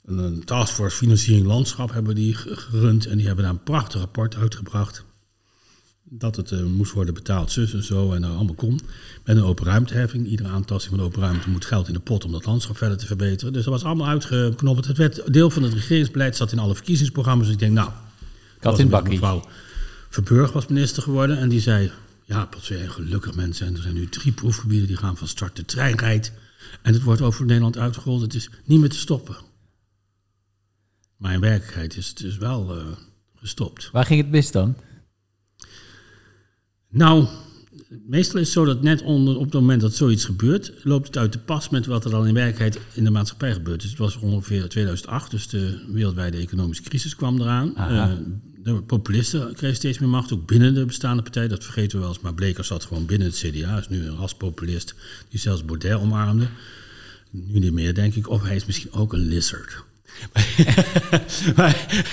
een, een taskforce financiering landschap hebben die ge- gerund. En die hebben daar een prachtig rapport uitgebracht. Dat het eh, moest worden betaald, zus en zo. En dat allemaal kon. Met een open ruimteheffing. Iedere aantasting van de open ruimte moet geld in de pot om dat landschap verder te verbeteren. Dus dat was allemaal uitgeknobbeld. Het werd deel van het regeringsbeleid, zat in alle verkiezingsprogramma's. Dus ik denk, nou, was in bakkie. Mevrouw Verburg was minister geworden en die zei... Ja, wat zijn gelukkig mensen. En er zijn nu drie proefgebieden die gaan van start. De trein rijdt. En het wordt over Nederland uitgerold. Het is niet meer te stoppen. Maar in werkelijkheid is het dus wel uh, gestopt. Waar ging het mis dan? Nou, meestal is het zo dat net onder, op het moment dat zoiets gebeurt, loopt het uit de pas met wat er dan in werkelijkheid in de maatschappij gebeurt. Dus het was ongeveer 2008, dus de wereldwijde economische crisis kwam eraan. Uh, de populisten kregen steeds meer macht, ook binnen de bestaande partij. Dat vergeten we wel eens, maar Bleker zat gewoon binnen het CDA. is nu een raspopulist die zelfs Baudet omarmde. Nu niet meer, denk ik. Of hij is misschien ook een lizard. maar,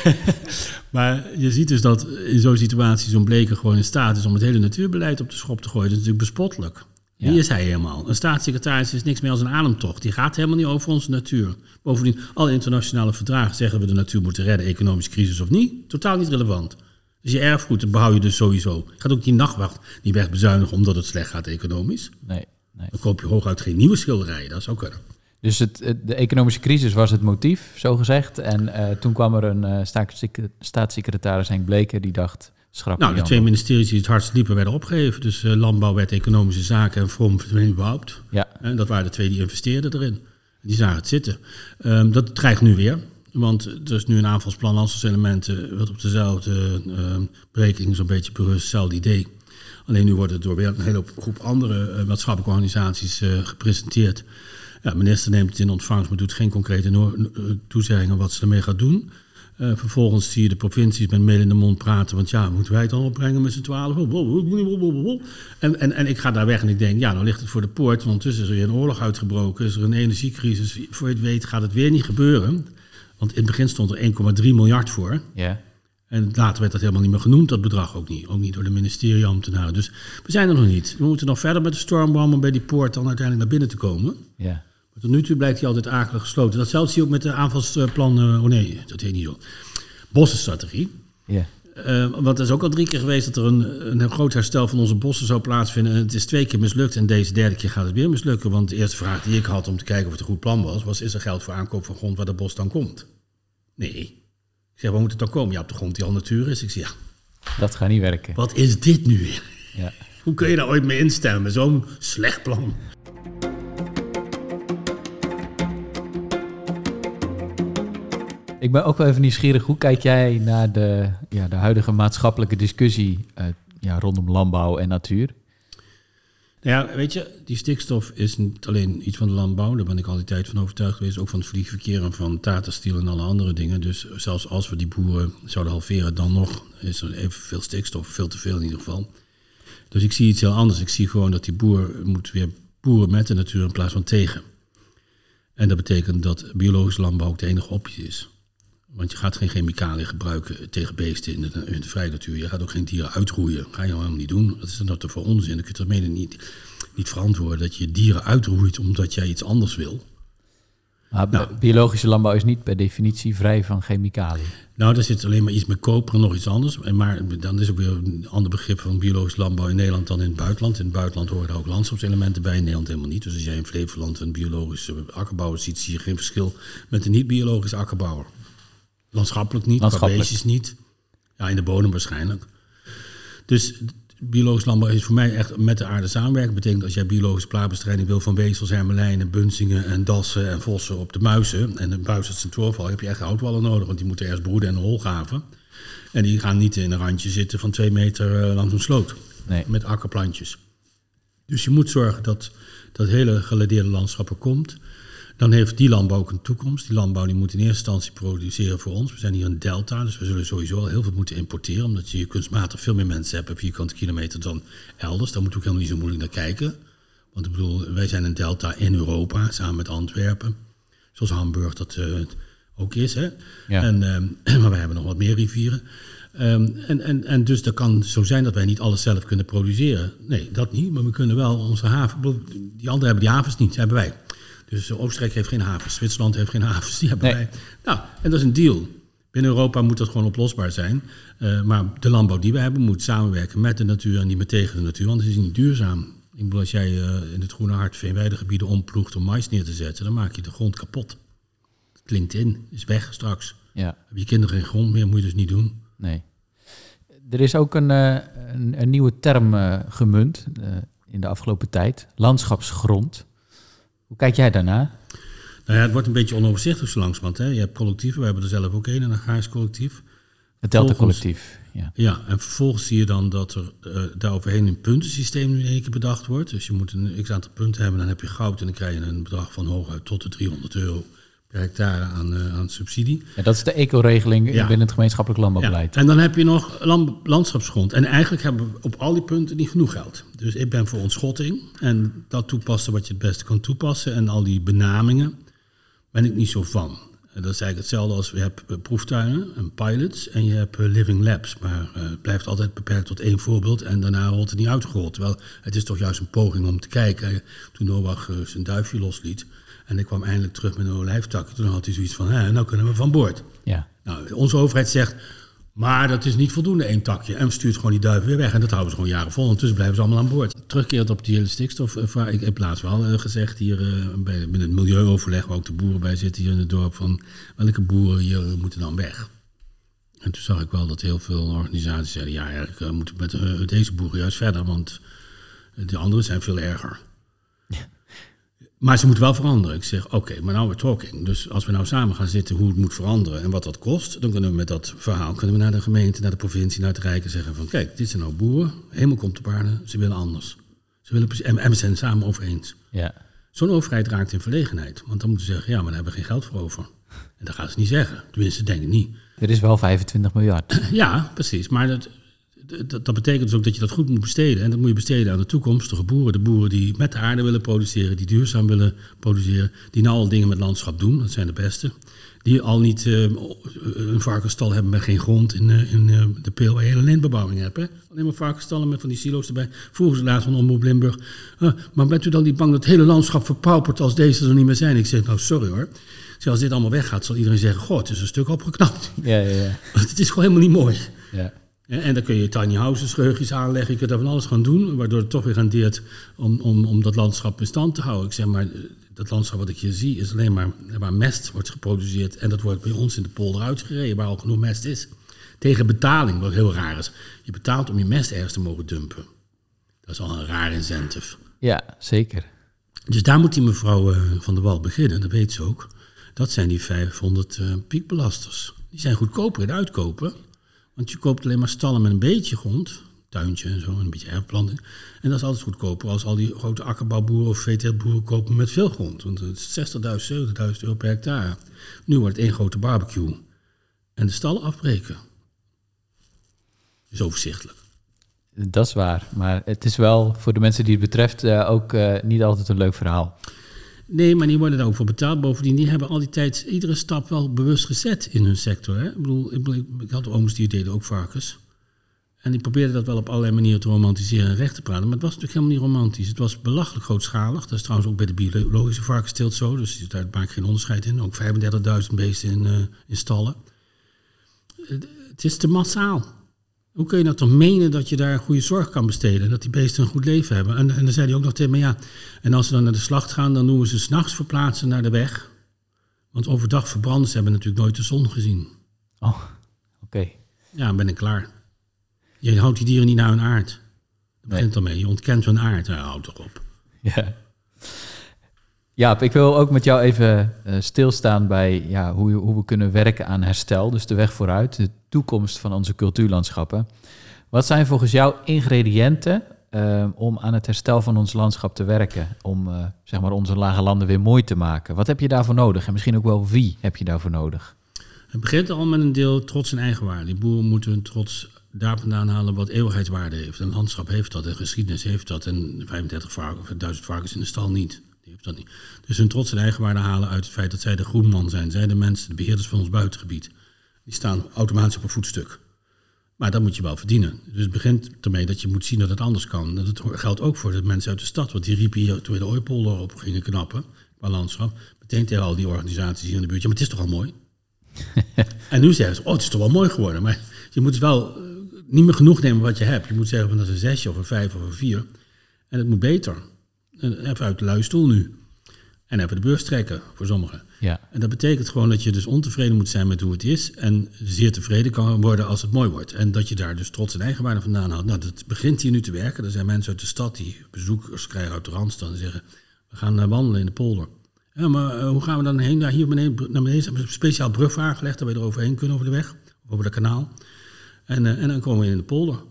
maar, je ziet dus dat in zo'n situatie zo'n Bleker gewoon in staat is om het hele natuurbeleid op de schop te gooien. Dat is natuurlijk bespottelijk. Wie is hij helemaal? Een staatssecretaris is niks meer als een ademtocht. Die gaat helemaal niet over onze natuur. Bovendien, alle internationale verdragen zeggen we de natuur moeten redden, economische crisis of niet. Totaal niet relevant. Dus je erfgoed behoud je dus sowieso. Je gaat ook die nachtwacht niet wegbezuinigen omdat het slecht gaat economisch. Nee, nee. Dan koop je hooguit geen nieuwe schilderijen. Dat zou kunnen. Dus het, de economische crisis was het motief, zo gezegd. En uh, toen kwam er een uh, staatssecretaris Henk Bleker die dacht... Schrap nou, de twee ministeries die het hardst liepen werden opgegeven. Dus uh, Landbouw werd Economische Zaken en verdween überhaupt. Ja. En dat waren de twee die investeerden erin. Die zagen het zitten. Um, dat dreigt nu weer. Want er is nu een aanvalsplan landstadselementen... wat op dezelfde uh, berekening zo'n beetje berust, hetzelfde idee. Alleen nu wordt het door weer een hele groep andere maatschappelijke organisaties gepresenteerd... Ja, de minister neemt het in ontvangst, maar doet geen concrete toezeggingen wat ze ermee gaat doen. Uh, vervolgens zie je de provincies met mail in de mond praten. Want ja, moeten wij het dan opbrengen met z'n twaalf? En, en, en ik ga daar weg en ik denk, ja, nou ligt het voor de poort. Want ondertussen is er weer een oorlog uitgebroken. Is er een energiecrisis. Voor je het weet gaat het weer niet gebeuren. Want in het begin stond er 1,3 miljard voor. Ja. En later werd dat helemaal niet meer genoemd, dat bedrag ook niet. Ook niet door de ministerieambtenaren. Dus we zijn er nog niet. We moeten nog verder met de stormbom om bij die poort dan uiteindelijk naar binnen te komen. Ja. Tot nu toe blijkt hij altijd akelig gesloten. Datzelfde zie je ook met de aanvalsplan... Uh, oh nee, dat heet niet zo. Bossenstrategie. Ja. Uh, want er is ook al drie keer geweest dat er een, een groot herstel van onze bossen zou plaatsvinden. En het is twee keer mislukt. En deze derde keer gaat het weer mislukken. Want de eerste vraag die ik had om te kijken of het een goed plan was, was: is er geld voor aankoop van grond waar de bos dan komt? Nee. Ik zeg, waar moet het dan komen? Ja, op de grond die al natuur is. Ik zeg, ja. Dat gaat niet werken. Wat is dit nu weer? Ja. Hoe kun je daar ooit mee instemmen zo'n slecht plan? Ik ben ook wel even nieuwsgierig. Hoe kijk jij naar de, ja, de huidige maatschappelijke discussie uh, ja, rondom landbouw en natuur? Nou ja, weet je, die stikstof is niet alleen iets van de landbouw. Daar ben ik al die tijd van overtuigd geweest. Ook van het vliegverkeer en van Tata Steel en alle andere dingen. Dus zelfs als we die boeren zouden halveren, dan nog is er evenveel stikstof. Veel te veel in ieder geval. Dus ik zie iets heel anders. Ik zie gewoon dat die boer moet weer boeren met de natuur in plaats van tegen. En dat betekent dat biologische landbouw ook de enige optie is. Want je gaat geen chemicaliën gebruiken tegen beesten in de, in de vrije natuur. Je gaat ook geen dieren uitroeien. Ga je helemaal niet doen. Dat is dan dat voor onzin. Dan kun je het niet, niet verantwoorden dat je dieren uitroeit omdat jij iets anders wil. Maar nou, biologische landbouw is niet per definitie vrij van chemicaliën. Nou, daar zit alleen maar iets met koper en nog iets anders. Maar dan is ook weer een ander begrip van biologisch landbouw in Nederland dan in het buitenland. In het buitenland horen er ook landschapselementen bij, in Nederland helemaal niet. Dus als jij in Flevoland een biologische akkerbouwer ziet, zie je geen verschil met een niet-biologische akkerbouwer. Landschappelijk niet, Landschappelijk. qua niet. Ja, in de bodem waarschijnlijk. Dus biologisch landbouw is voor mij echt met de aarde samenwerken. Dat betekent als jij biologische plaagbestrijding wil van wezels, hermelijnen, bunzingen en dassen en vossen op de muizen. En de buis het centroorval, heb je echt houtwallen nodig, want die moeten eerst broeden en een hol gaven. En die gaan niet in een randje zitten van twee meter eh, langs een sloot. Nee. Met akkerplantjes. Dus je moet zorgen dat dat hele geladeerde landschap er komt. Dan heeft die landbouw ook een toekomst. Die landbouw die moet in eerste instantie produceren voor ons. We zijn hier een delta, dus we zullen sowieso al heel veel moeten importeren. Omdat je kunstmatig veel meer mensen hebt per vierkante kilometer dan elders. Daar moet ook helemaal niet zo moeilijk naar kijken. Want ik bedoel, wij zijn een delta in Europa, samen met Antwerpen. Zoals Hamburg dat uh, ook is. Hè? Ja. En, uh, maar wij hebben nog wat meer rivieren. Um, en, en, en dus dat kan zo zijn dat wij niet alles zelf kunnen produceren. Nee, dat niet. Maar we kunnen wel onze haven... Die anderen hebben die havens niet, hebben wij. Dus Oostenrijk heeft geen havens, Zwitserland heeft geen havens, die hebben wij. Nou, en dat is een deal. Binnen Europa moet dat gewoon oplosbaar zijn. Uh, maar de landbouw die we hebben moet samenwerken met de natuur en niet meer tegen de natuur, anders is het niet duurzaam. Ik bedoel, als jij uh, in het Groene Hart veenweidegebieden omploegt om mais neer te zetten, dan maak je de grond kapot. Klinkt in, is weg straks. Ja. Heb je kinderen geen grond meer, moet je dus niet doen. Nee. Er is ook een, uh, een, een, nieuwe term gemunt in de afgelopen tijd, landschapsgrond. Hoe kijk jij daarna? Nou ja, het wordt een beetje onoverzichtelijk zo langzamerhand. Hè. Je hebt collectieven, we hebben er zelf ook een, een agrarisch collectief. Het Delta Collectief. Ja. Ja, en vervolgens zie je dan dat er uh, daaroverheen een puntensysteem nu in één keer bedacht wordt. Dus je moet een x aantal punten hebben, dan heb je goud en dan krijg je een bedrag van hooguit tot de 300 euro hectare aan, uh, aan subsidie. Ja, dat is de eco-regeling Ja. binnen het gemeenschappelijk landbouwbeleid. Ja, en dan heb je nog land- landschapsgrond. En eigenlijk hebben we op al die punten niet genoeg geld. Dus ik ben voor ontschotting en dat toepassen wat je het beste kan toepassen. En al die benamingen ben ik niet zo van. En dat is eigenlijk hetzelfde als je hebt eh, proeftuinen en pilots en je hebt eh, living labs. Maar het blijft altijd beperkt tot één voorbeeld en daarna wordt het niet uitgerold. Terwijl het is toch juist een poging om te kijken. Toen Noach zijn duifje losliet en ik kwam eindelijk terug met een olijftakje, toen had hij zoiets van, hè, nou kunnen we van boord. Ja. Nou, onze overheid zegt, maar dat is niet voldoende, één takje. En we stuurt gewoon die duiven weer weg. En dat houden ze gewoon jaren vol. Ondertussen blijven ze allemaal aan boord. Terugkerend op die hele stikstofvraag. Ik heb laatst wel eh, gezegd hier eh, bij, bij het milieuoverleg... waar ook de boeren bij zitten hier in het dorp... van welke boeren hier eh, moeten dan weg? En toen zag ik wel dat heel veel organisaties zeiden... ja, eigenlijk eh, moeten we met eh, deze boeren juist verder... want eh, de anderen zijn veel erger. Maar ze moeten wel veranderen. Ik zeg, oké, maar nou we're talking. Dus als we nou samen gaan zitten hoe het moet veranderen en wat dat kost, dan kunnen we met dat verhaal kunnen we naar de gemeente, naar de provincie, naar het Rijk en zeggen van, kijk, dit zijn nou boeren, helemaal komt op aarde, ze willen anders. Ze willen, precies- en, en we zijn het samen over eens. ja. Zo'n overheid raakt in verlegenheid, want dan moeten ze zeggen, ja, maar daar hebben we geen geld voor over. En dat gaan ze niet zeggen. Tenminste, denk ik niet. Er is wel 25 miljard. Ja, precies. Maar dat, dat, dat betekent dus ook dat je dat goed moet besteden. En dat moet je besteden aan de toekomstige boeren. De boeren die met de aarde willen produceren, die duurzaam willen produceren. Die nou al dingen met landschap doen, dat zijn de beste. Die al niet eh, een varkensstal hebben met geen grond in, eh, in eh, de peel waar je hele lintbebouwing hebt. Hè? Alleen maar varkensstallen met van die silo's erbij. Vroegen ze laatst van Omroep Limburg. "Ah, maar bent u dan niet bang dat het hele landschap verpaupert als deze er niet meer zijn? Ik zeg, nou sorry hoor. Zeg, als dit allemaal weggaat, zal iedereen zeggen, goh, het is een stuk opgeknapt. Ja, ja, ja. Het is gewoon helemaal niet mooi. ja. En dan kun je tiny houses, geheugens aanleggen. Je kunt daar van alles gaan doen, waardoor het toch weer rendeert om, om, om dat landschap in stand te houden. Ik zeg maar, dat landschap wat ik hier zie is alleen maar waar mest wordt geproduceerd. En dat wordt bij ons in de polder uitgereden, waar al genoeg mest is. Tegen betaling, wat heel raar is. Je betaalt om je mest ergens te mogen dumpen. Dat is al een raar incentive. ja, zeker. Dus daar moet die mevrouw eh, van der Wal beginnen, dat weet ze ook. Dat zijn die 500 eh, piekbelasters. Die zijn goedkoper in uitkopen. Want je koopt alleen maar stallen met een beetje grond. Tuintje en zo, en een beetje erfplanting. En dat is altijd goedkoper als al die grote akkerbouwboeren of veeteeltboeren kopen met veel grond. Want het is 60.000, 70.000 euro per hectare. Nu wordt het één grote barbecue. En de stallen afbreken. is overzichtelijk. Dat is waar. Maar het is wel voor de mensen die het betreft eh, ook eh, niet altijd een leuk verhaal. Nee, maar die worden daar ook voor betaald. Bovendien, die hebben al die tijd iedere stap wel bewust gezet in hun sector. Hè? Ik bedoel, ik, ik had ooms die deden ook varkens. En die probeerden dat wel op allerlei manieren te romantiseren en recht te praten. Maar het was natuurlijk helemaal niet romantisch. Het was belachelijk grootschalig. Dat is trouwens ook bij de biologische varkensteelt zo. Dus daar maak ik geen onderscheid in. Ook 35.000 beesten in, eh, in stallen. Het is te massaal. Hoe kun je nou toch menen dat je daar goede zorg kan besteden? En dat die beesten een goed leven hebben? En, en dan zei hij ook nog tegen me, ja... En als ze dan naar de slacht gaan, dan doen we ze s'nachts verplaatsen naar de weg. Want overdag verbranden ze hebben natuurlijk nooit de zon gezien. Oh, oké. Ja, dan ben ik klaar. Je houdt die dieren niet naar hun aard. Dat Nee. begint ermee. Je ontkent hun aard. Ja, houd toch op. Ja. Jaap, ik wil ook met jou even eh, stilstaan bij ja, hoe, hoe we kunnen werken aan herstel. Dus de weg vooruit, de toekomst van onze cultuurlandschappen. Wat zijn volgens jou ingrediënten eh, om aan het herstel van ons landschap te werken? Om eh, zeg maar onze lage landen weer mooi te maken. Wat heb je daarvoor nodig? En misschien ook wel wie heb je daarvoor nodig? Het begint al met een deel trots en eigenwaarde. Die boeren moeten hun trots daar vandaan halen wat eeuwigheidswaarde heeft. Een landschap heeft dat, en geschiedenis heeft dat. En 35 varkens, of 1000 varkens in de stal niet. Dat niet. Dus hun trots en eigenwaarde halen uit het feit dat zij de groenman zijn. Zij de mensen, de beheerders van ons buitengebied. Die staan automatisch op een voetstuk. Maar dat moet je wel verdienen. Dus het begint ermee dat je moet zien dat het anders kan. Dat het geldt ook voor de mensen uit de stad. Want die riepen hier toen we de Ooipolder op gingen knappen, qua landschap. Meteen tegen al die organisaties hier in de buurt. Ja, maar het is toch al mooi? en nu zeggen ze, oh, het is toch wel mooi geworden. Maar je moet wel eh, niet meer genoeg nemen wat je hebt. Je moet zeggen van dat is een zesje of een vijf of een vier. En het moet beter. En Even uit de luie stoel nu. En even de beurs trekken voor sommigen. Ja, En dat betekent gewoon dat je dus ontevreden moet zijn met hoe het is. En zeer tevreden kan worden als het mooi wordt. En dat je daar dus trots en eigenwaarde vandaan haalt. Nou, dat begint hier nu te werken. Er zijn mensen uit de stad die bezoekers krijgen uit de Randstad en zeggen... We gaan uh, wandelen in de polder. Ja, maar uh, hoe gaan we dan heen? Ja, hier beneden, naar beneden hebben we een speciaal brug aangelegd... dat we er overheen kunnen over de weg, over het kanaal. En, uh, en dan komen we in de polder.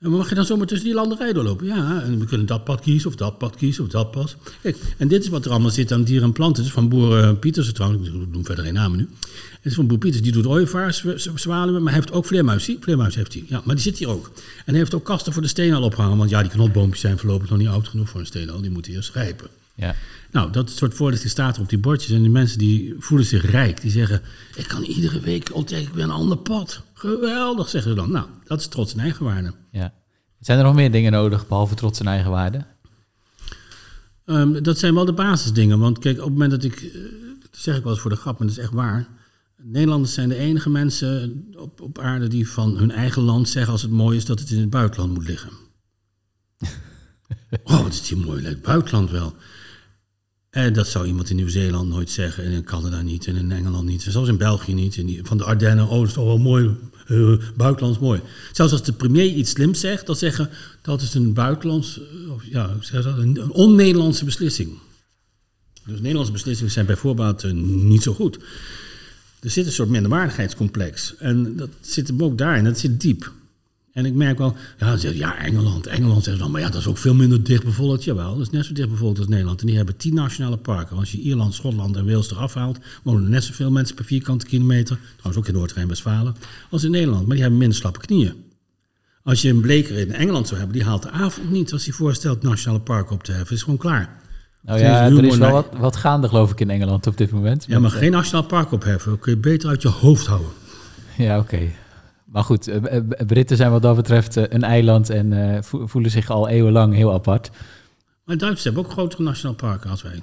En mag je dan zomaar tussen die landerijen doorlopen? Ja, en we kunnen dat pad kiezen, of dat pad kiezen, of dat pad. Kijk, en dit is wat er allemaal zit aan dieren en planten. Het is van boer uh, Pieters trouwens, ik noem verder geen namen nu. Het is van boer Pieters, die doet ooievaars, zwaluwen, maar hij heeft ook vleermuis. Vleermuis heeft hij, ja, maar die zit hier ook. En hij heeft ook kasten voor de stenen al opgehangen, want ja, die knotboompjes zijn voorlopig nog niet oud genoeg voor een steenal. Die moeten eerst rijpen. Ja. Nou, dat soort voorlichting staat er op die bordjes. En die mensen die voelen zich rijk. Die zeggen, ik kan iedere week ontdekken ik weer een ander pad. Geweldig, zeggen ze dan. Nou, dat is trots en eigenwaarde. Ja. Zijn er nog meer dingen nodig, behalve trots en eigenwaarde? Um, dat zijn wel de basisdingen. Want kijk, op het moment dat ik, uh, dat zeg ik wel eens voor de grap, maar dat is echt waar. Nederlanders zijn de enige mensen op, op aarde die van hun eigen land zeggen als het mooi is dat het in het buitenland moet liggen. oh, wat is hier mooi, het buitenland wel. En dat zou iemand in Nieuw-Zeeland nooit zeggen, en in Canada niet, en in Engeland niet, en zelfs in België niet. Van de Ardennen, oh, dat is toch wel mooi, uh, buitenlands mooi. Zelfs als de premier iets slims zegt, dan zeggen dat is een buitenlands, of ja, een, on-Nederlandse beslissing. Dus Nederlandse beslissingen zijn bijvoorbeeld niet zo goed. Er zit een soort minderwaardigheidscomplex. En dat zit hem ook daarin, dat zit diep. En ik merk wel, ja, ja Engeland, Engeland zeggen dan, maar ja, dat is ook veel minder dichtbevolkt. Jawel, dat is net zo dichtbevolkt als Nederland. En die hebben tien nationale parken. Als je Ierland, Schotland en Wales eraf haalt, wonen er net zoveel mensen per vierkante kilometer. Trouwens ook in Noord-Rijn-Westfalen, als in Nederland. Maar die hebben minder slappe knieën. Als je een bleker in Engeland zou hebben, die haalt de avond niet als hij voorstelt nationale parken op te heffen. is gewoon klaar. Nou ja, er is wel wat, wat gaande geloof ik in Engeland op dit moment. Ja, maar geen nationaal park opheffen. Dat kun je beter uit je hoofd houden. Ja, oké. Okay. Maar goed, Britten zijn wat dat betreft een eiland en voelen zich al eeuwenlang heel apart. Maar Duitsers hebben ook grotere nationaal parken als wij.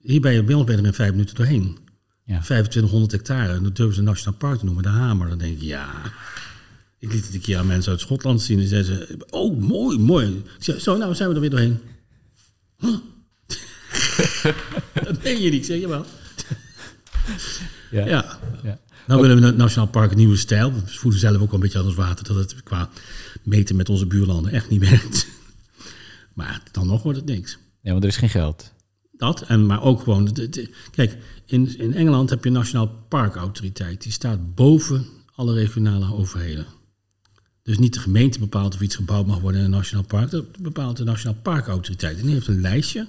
Hier ben je bij ons ben je er in vijf minuten doorheen. Ja. 2500 hectare, en dat durven ze een nationaal park te noemen, de Hamer. Dan denk ik, ja... Ik liet het een keer aan mensen uit Schotland zien. En zeiden ze, oh, mooi, mooi. Zeg, zo, nou zijn we er weer doorheen. Huh? dat ben je niet, zeg je wel. Ja. ja. ja. Nou willen we het Nationaal Park een nieuwe stijl. We voelen zelf ook wel een beetje aan ons water dat het qua meten met onze buurlanden echt niet werkt. Maar dan nog wordt het niks. Ja, want er is geen geld. Dat, en, maar ook gewoon... De, de, kijk, in, in Engeland heb je een Nationaal Parkautoriteit. Die staat boven alle regionale overheden. Dus niet de gemeente bepaalt of iets gebouwd mag worden in een nationaal park. Dat bepaalt de Nationaal Parkautoriteit. En die heeft een lijstje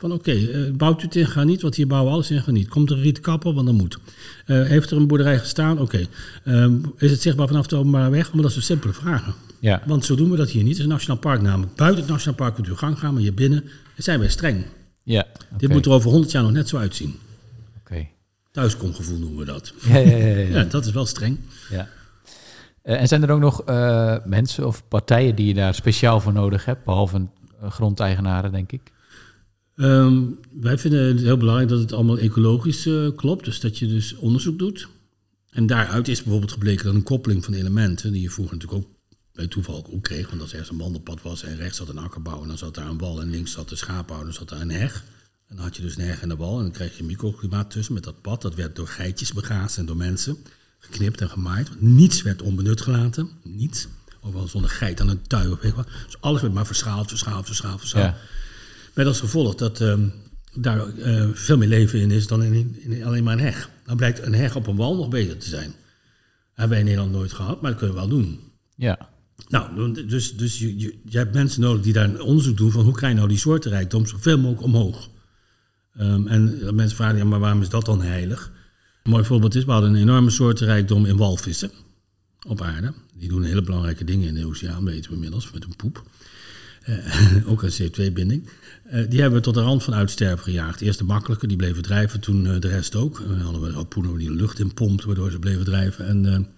van oké, okay, uh, bouwt u het in, ga niet, want hier bouwen alles in, ga niet. Komt er een rietkapper, want dat moet. Uh, heeft er een boerderij gestaan? Oké. Okay. Uh, is het zichtbaar vanaf de openbare weg? Maar dat zijn simpele vragen. Ja. Want zo doen we dat hier niet. Het is een nationaal park namelijk. Buiten het nationaal park kunt u gang gaan, maar hier binnen zijn wij streng. Ja, okay. Dit moet er over 100 jaar nog net zo uitzien. Oké. Thuiskomgevoel noemen we dat. Ja, ja, ja, ja. ja dat is wel streng. Ja. Uh, en zijn er ook nog mensen of partijen die je daar speciaal voor nodig hebt, behalve grondeigenaren, denk ik? Um, wij vinden het heel belangrijk dat het allemaal ecologisch klopt, dus dat je dus onderzoek doet. En daaruit is bijvoorbeeld gebleken dat een koppeling van elementen, die je vroeger natuurlijk ook bij toeval ook kreeg, want als er ergens een wandelpad was en rechts zat een akkerbouw en dan zat daar een wal en links zat de schaaphouder, dan zat daar een heg. En dan had je dus een heg en een wal en dan kreeg je een microklimaat tussen met dat pad. Dat werd door geitjes begaasd en door mensen geknipt en gemaaid. Niets werd onbenut gelaten. Niets. Overal zonder geit aan een tui of weet wat. Dus alles werd maar verschaald, verschaald, verschaald, verschaald. Ja. Met als gevolg dat um, daar uh, veel meer leven in is dan in, in, alleen maar een heg. Dan blijkt een heg op een wal nog beter te zijn. hebben wij in Nederland nooit gehad, maar dat kunnen we wel doen. Ja. Nou, dus, dus je, je, je hebt mensen nodig die daar een onderzoek doen van hoe krijg je nou die soortenrijkdom zoveel mogelijk omhoog. Um, en mensen vragen, ja, maar waarom is dat dan heilig? Een mooi voorbeeld is, we hadden een enorme soortenrijkdom in walvissen op aarde. Die doen hele belangrijke dingen in de oceaan, weten we inmiddels, met hun poep. Uh, ook een CO2-binding. Uh, die hebben we tot de rand van uitsterven gejaagd. Eerst de makkelijke, die bleven drijven, toen uh, de rest ook. Dan hadden we harpoenen die de lucht in pompt, waardoor ze bleven drijven. En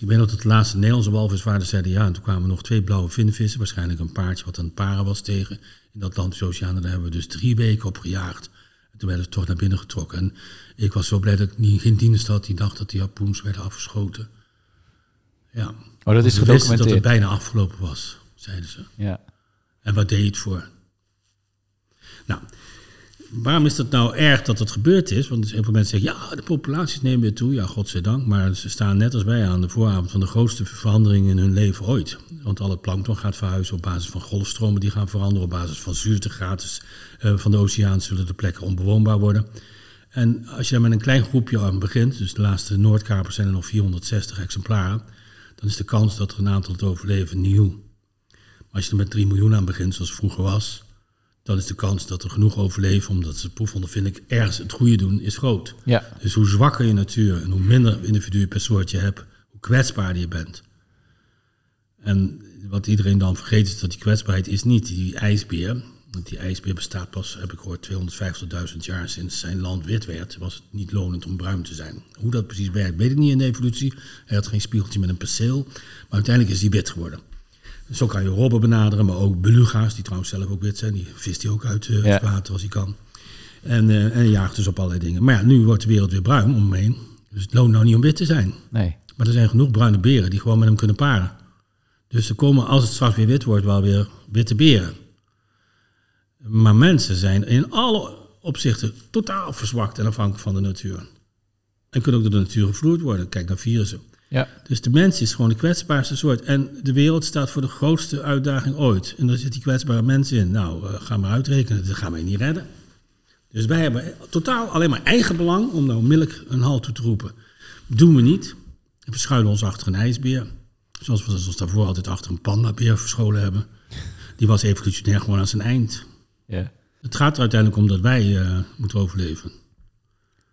ik weet nog dat de laatste Nederlandse walvisvaarders zeiden ja. En toen kwamen nog twee blauwe vinnenvissen, waarschijnlijk een paardje wat aan het paren was tegen in de Atlantische Oceaan. Daar hebben we dus drie weken op gejaagd. En toen werden ze toch naar binnen getrokken. En ik was zo blij dat ik niet, geen dienst had die dacht dat die harpoens werden afgeschoten. Ja. Oh, dat is gedocumenteerd. dat het bijna afgelopen was, zeiden ze. Ja. En wat deed je het voor? Nou, waarom is het nou erg dat het gebeurd is? Want heel veel mensen zeggen, ja, de populaties nemen weer toe. Ja, godzijdank. Maar ze staan net als wij aan de vooravond van de grootste verandering in hun leven ooit. Want al het plankton gaat verhuizen op basis van golfstromen die gaan veranderen. Op basis van zuurtegratis uh, van de oceaan zullen de plekken onbewoonbaar worden. En als je daar met een klein groepje aan begint, dus de laatste Noordkapers zijn er nog 460 exemplaren, dan is de kans dat er een aantal het overleven nieuw. Maar als je er met 3 miljoen aan begint, zoals vroeger was, dan is de kans dat er genoeg overleven, omdat ze vind ik ergens het goede doen, is groot. Ja. Dus hoe zwakker je natuur en hoe minder individuen per soort je hebt, hoe kwetsbaarder je bent. En wat iedereen dan vergeet is dat die kwetsbaarheid is niet die ijsbeer. Want die ijsbeer bestaat pas, heb ik gehoord, 250.000 jaar sinds zijn land wit werd. Was het niet lonend om bruin te zijn. Hoe dat precies werkt, weet ik niet in de evolutie. Hij had geen spiegeltje met een perceel. Maar uiteindelijk is hij wit geworden. Zo kan je robben benaderen, maar ook beluga's, die trouwens zelf ook wit zijn. Die vist hij ook uit uh, het water als hij kan. En, uh, en jaagt dus op allerlei dingen. Maar ja, nu wordt de wereld weer bruin om hem heen. Dus het loont nou niet om wit te zijn. Nee. Maar er zijn genoeg bruine beren die gewoon met hem kunnen paren. Dus er komen, als het straks weer wit wordt, wel weer witte beren. Maar mensen zijn in alle opzichten totaal verzwakt en afhankelijk van de natuur. En kunnen ook door de natuur gevloerd worden. Kijk naar virussen. Ja. Dus de mens is gewoon de kwetsbaarste soort. En de wereld staat voor de grootste uitdaging ooit. En daar zitten die kwetsbare mensen in. Nou, uh, ga maar uitrekenen, dat gaan wij niet redden. Dus wij hebben totaal alleen maar eigen belang om nou onmiddellijk een halt toe te roepen. Doen we niet. We verschuilen ons achter een ijsbeer. Zoals we ons daarvoor altijd achter een pandabeer verscholen hebben. Die was evolutionair gewoon aan zijn eind. Ja. Het gaat er uiteindelijk om dat wij uh, moeten overleven.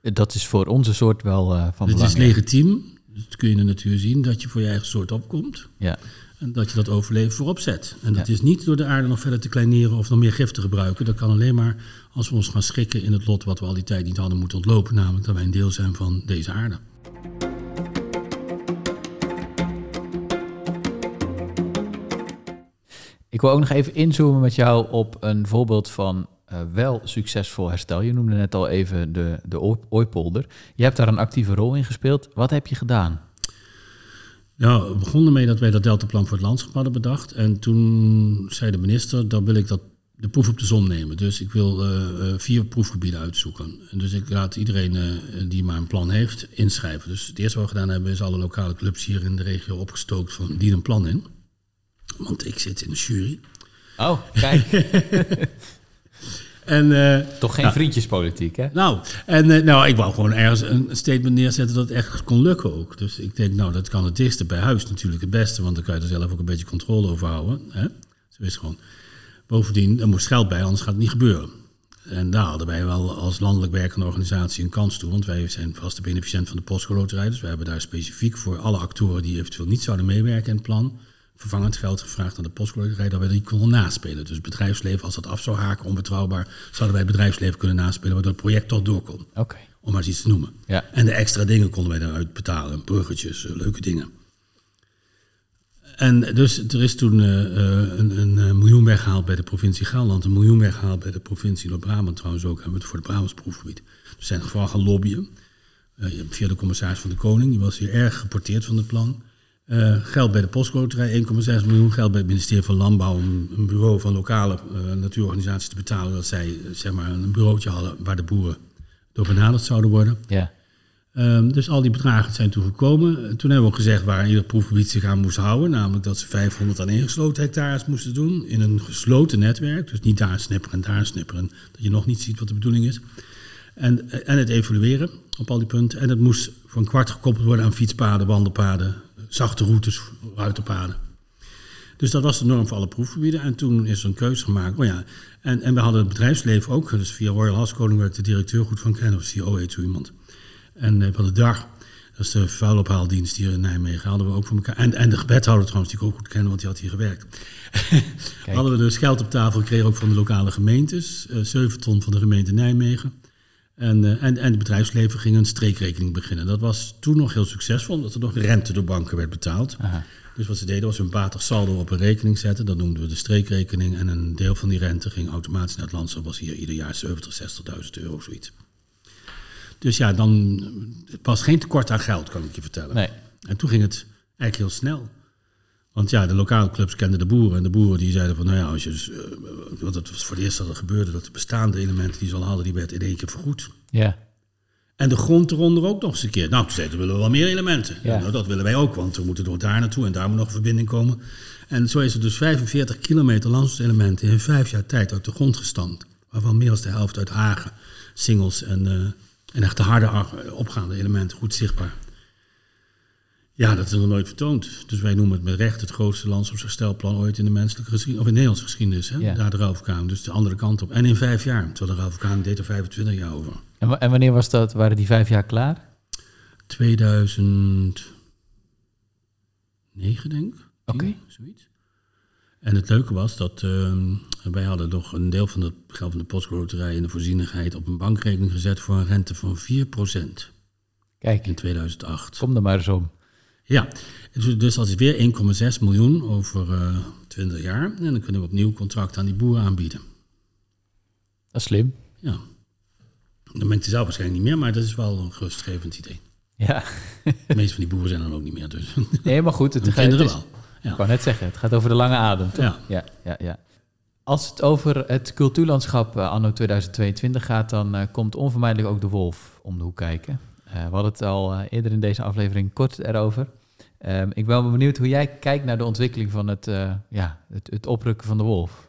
Dat is voor onze soort wel uh, van Het belang. is legitiem, dat kun je in de natuur zien, dat je voor je eigen soort opkomt. Ja. En dat je dat overleven voorop zet. En dat Ja. is niet door de aarde nog verder te kleineren of nog meer gif te gebruiken. Dat kan alleen maar als we ons gaan schikken in het lot wat we al die tijd niet hadden moeten ontlopen. Namelijk dat wij een deel zijn van deze aarde. Ik wil ook nog even inzoomen met jou op een voorbeeld van eh, wel succesvol herstel. Je noemde net al even de, de Ooi- Ooipolder. Je hebt daar een actieve rol in gespeeld. Wat heb je gedaan? Nou, we begonnen mee dat wij dat deltaplan voor het landschap hadden bedacht. En toen zei de minister, dan wil ik dat de proef op de zon nemen. Dus ik wil eh, eh, vier proefgebieden uitzoeken. En dus ik laat iedereen die maar een plan heeft inschrijven. Dus het eerste wat we gedaan hebben is alle lokale clubs hier in de regio opgestookt van die een plan in. Want ik zit in de jury. Oh, kijk. En eh, Toch geen vriendjespolitiek, hè? Nou, en, eh, nou, ik wou gewoon ergens een statement neerzetten dat het echt kon lukken ook. Dus ik denk, nou, dat kan het dichtste bij huis natuurlijk het beste, want dan kan je er zelf ook een beetje controle over houden. Hè? Zo is het gewoon. Bovendien, er moest geld bij, anders gaat het niet gebeuren. En daar hadden wij wel als landelijk werkende organisatie een kans toe, want wij zijn vaste beneficiënt van de postcoloterij. Dus we hebben daar specifiek voor alle actoren die eventueel niet zouden meewerken in het plan, vervangend geld gevraagd aan de postcoloterij dat wij die konden naspelen. Dus het bedrijfsleven, als dat af zou haken, onbetrouwbaar, zouden wij het bedrijfsleven kunnen naspelen, waardoor het project toch door kon Oké. om maar eens iets te noemen. Ja. En de extra dingen konden wij daaruit betalen, bruggetjes, eh, leuke dingen. En dus er is toen eh, eh, een, een miljoen weggehaald bij de provincie Gelderland, een miljoen weggehaald bij de provincie Noord-Brabant trouwens ook, hebben we het voor de Brabants proefgebied. We zijn vooral gaan lobbyen, via de commissaris van de Koning, die was hier erg geporteerd van het plan. Eh, geld bij de postcoloterij, 1,6 miljoen. Geld bij het ministerie van Landbouw om een bureau van lokale eh, natuurorganisaties te betalen. Dat zij eh, zeg maar, een bureautje hadden waar de boeren door benaderd zouden worden. Ja. Ehm, dus al die bedragen zijn toegekomen. Eh, Toen hebben we ook gezegd waar ieder proefgebied zich aan moest houden. Namelijk dat ze 500 aan ingesloten hectares moesten doen. In een gesloten netwerk. Dus niet daar een snipper en daar een snipper. En dat je nog niet ziet wat de bedoeling is. En, eh, en het evalueren op al die punten. En het moest voor een kwart gekoppeld worden aan fietspaden, wandelpaden, zachte routes, ruitenpaden. Dus dat was de norm voor alle proefgebieden. En toen is er een keuze gemaakt. Oh ja, en, en we hadden het bedrijfsleven ook. Dus via Royal Haskoning, ik de directeur goed van ken, of CEO heet zo iemand. En eh, we hadden DAR, dat is de vuilophaaldienst hier in Nijmegen, hadden we ook voor elkaar. En, en de wethouder trouwens, die ik ook goed ken, want die had hier gewerkt. hadden we dus geld op tafel gekregen, ook van de lokale gemeentes. eh 7 ton van de gemeente Nijmegen. En, eh, en, en het bedrijfsleven ging een streekrekening beginnen. Dat was toen nog heel succesvol, omdat er nog rente door banken werd betaald. Aha. Dus wat ze deden was een batig saldo op een rekening zetten. Dat noemden we de streekrekening. En een deel van die rente ging automatisch naar het landschap. was hier ieder jaar 70, 60.000 euro, zoiets. Dus ja, dan het was geen tekort aan geld, kan ik je vertellen. Nee. En toen ging het eigenlijk heel snel. Want ja, de lokale clubs kenden de boeren. En de boeren die zeiden van, nou ja, als je dus... eh, want het was voor het eerst dat er gebeurde... dat de bestaande elementen die ze al hadden, die werd in één keer vergoed. Ja. En de grond eronder ook nog eens een keer. Nou, toen zeiden we willen wel meer elementen. Ja. Nou, dat willen wij ook, want we moeten door daar naartoe en daar moet nog een verbinding komen. En zo is er dus 45 kilometer landselementen in vijf jaar tijd uit de grond gestampt. Waarvan meer dan de helft uit Hagen, singles en, eh, en echt de harde ar- opgaande elementen goed zichtbaar. Ja, dat is nog nooit vertoond. Dus wij noemen het met recht het grootste landschapsherstelplan ooit in de menselijke geschiedenis, of in de Nederlandse geschiedenis. Hè? Ja. Daar de Rauwvulkaan, dus de andere kant op. En in vijf jaar, terwijl de Rauwvulkaan deed er 25 jaar over. En, en wanneer was dat? Waren die vijf jaar klaar? 2009, denk ik. Oké. Zoiets. En het leuke was dat ehm, wij hadden nog een deel van het geld van de postloterij in de voorzienigheid op een bankrekening gezet voor een rente van 4% Kijk, in 2008. kom er maar eens om. Ja, dus- dus dat is weer 1,6 miljoen over eh 20 jaar. En dan kunnen we opnieuw contract aan die boeren aanbieden. Dat is slim. Ja. Dan ben ik er zelf waarschijnlijk niet meer, maar dat is wel een gerustgevend idee. Ja. De meeste van die boeren zijn dan ook niet meer, dus Nee, maar goed. Het, gaat- kinderen het is- wel. Ik wou net zeggen, het gaat over de lange adem, toch? Ja. ja, ja. ja. Als het over het cultuurlandschap eh, anno 2022 gaat, dan eh, komt onvermijdelijk ook de wolf om de hoek kijken. Eh, we hadden het al eh, eerder in deze aflevering kort erover. Ehm, ik ben wel benieuwd hoe jij kijkt naar de ontwikkeling van het, eh, ja, het, het oprukken van de wolf.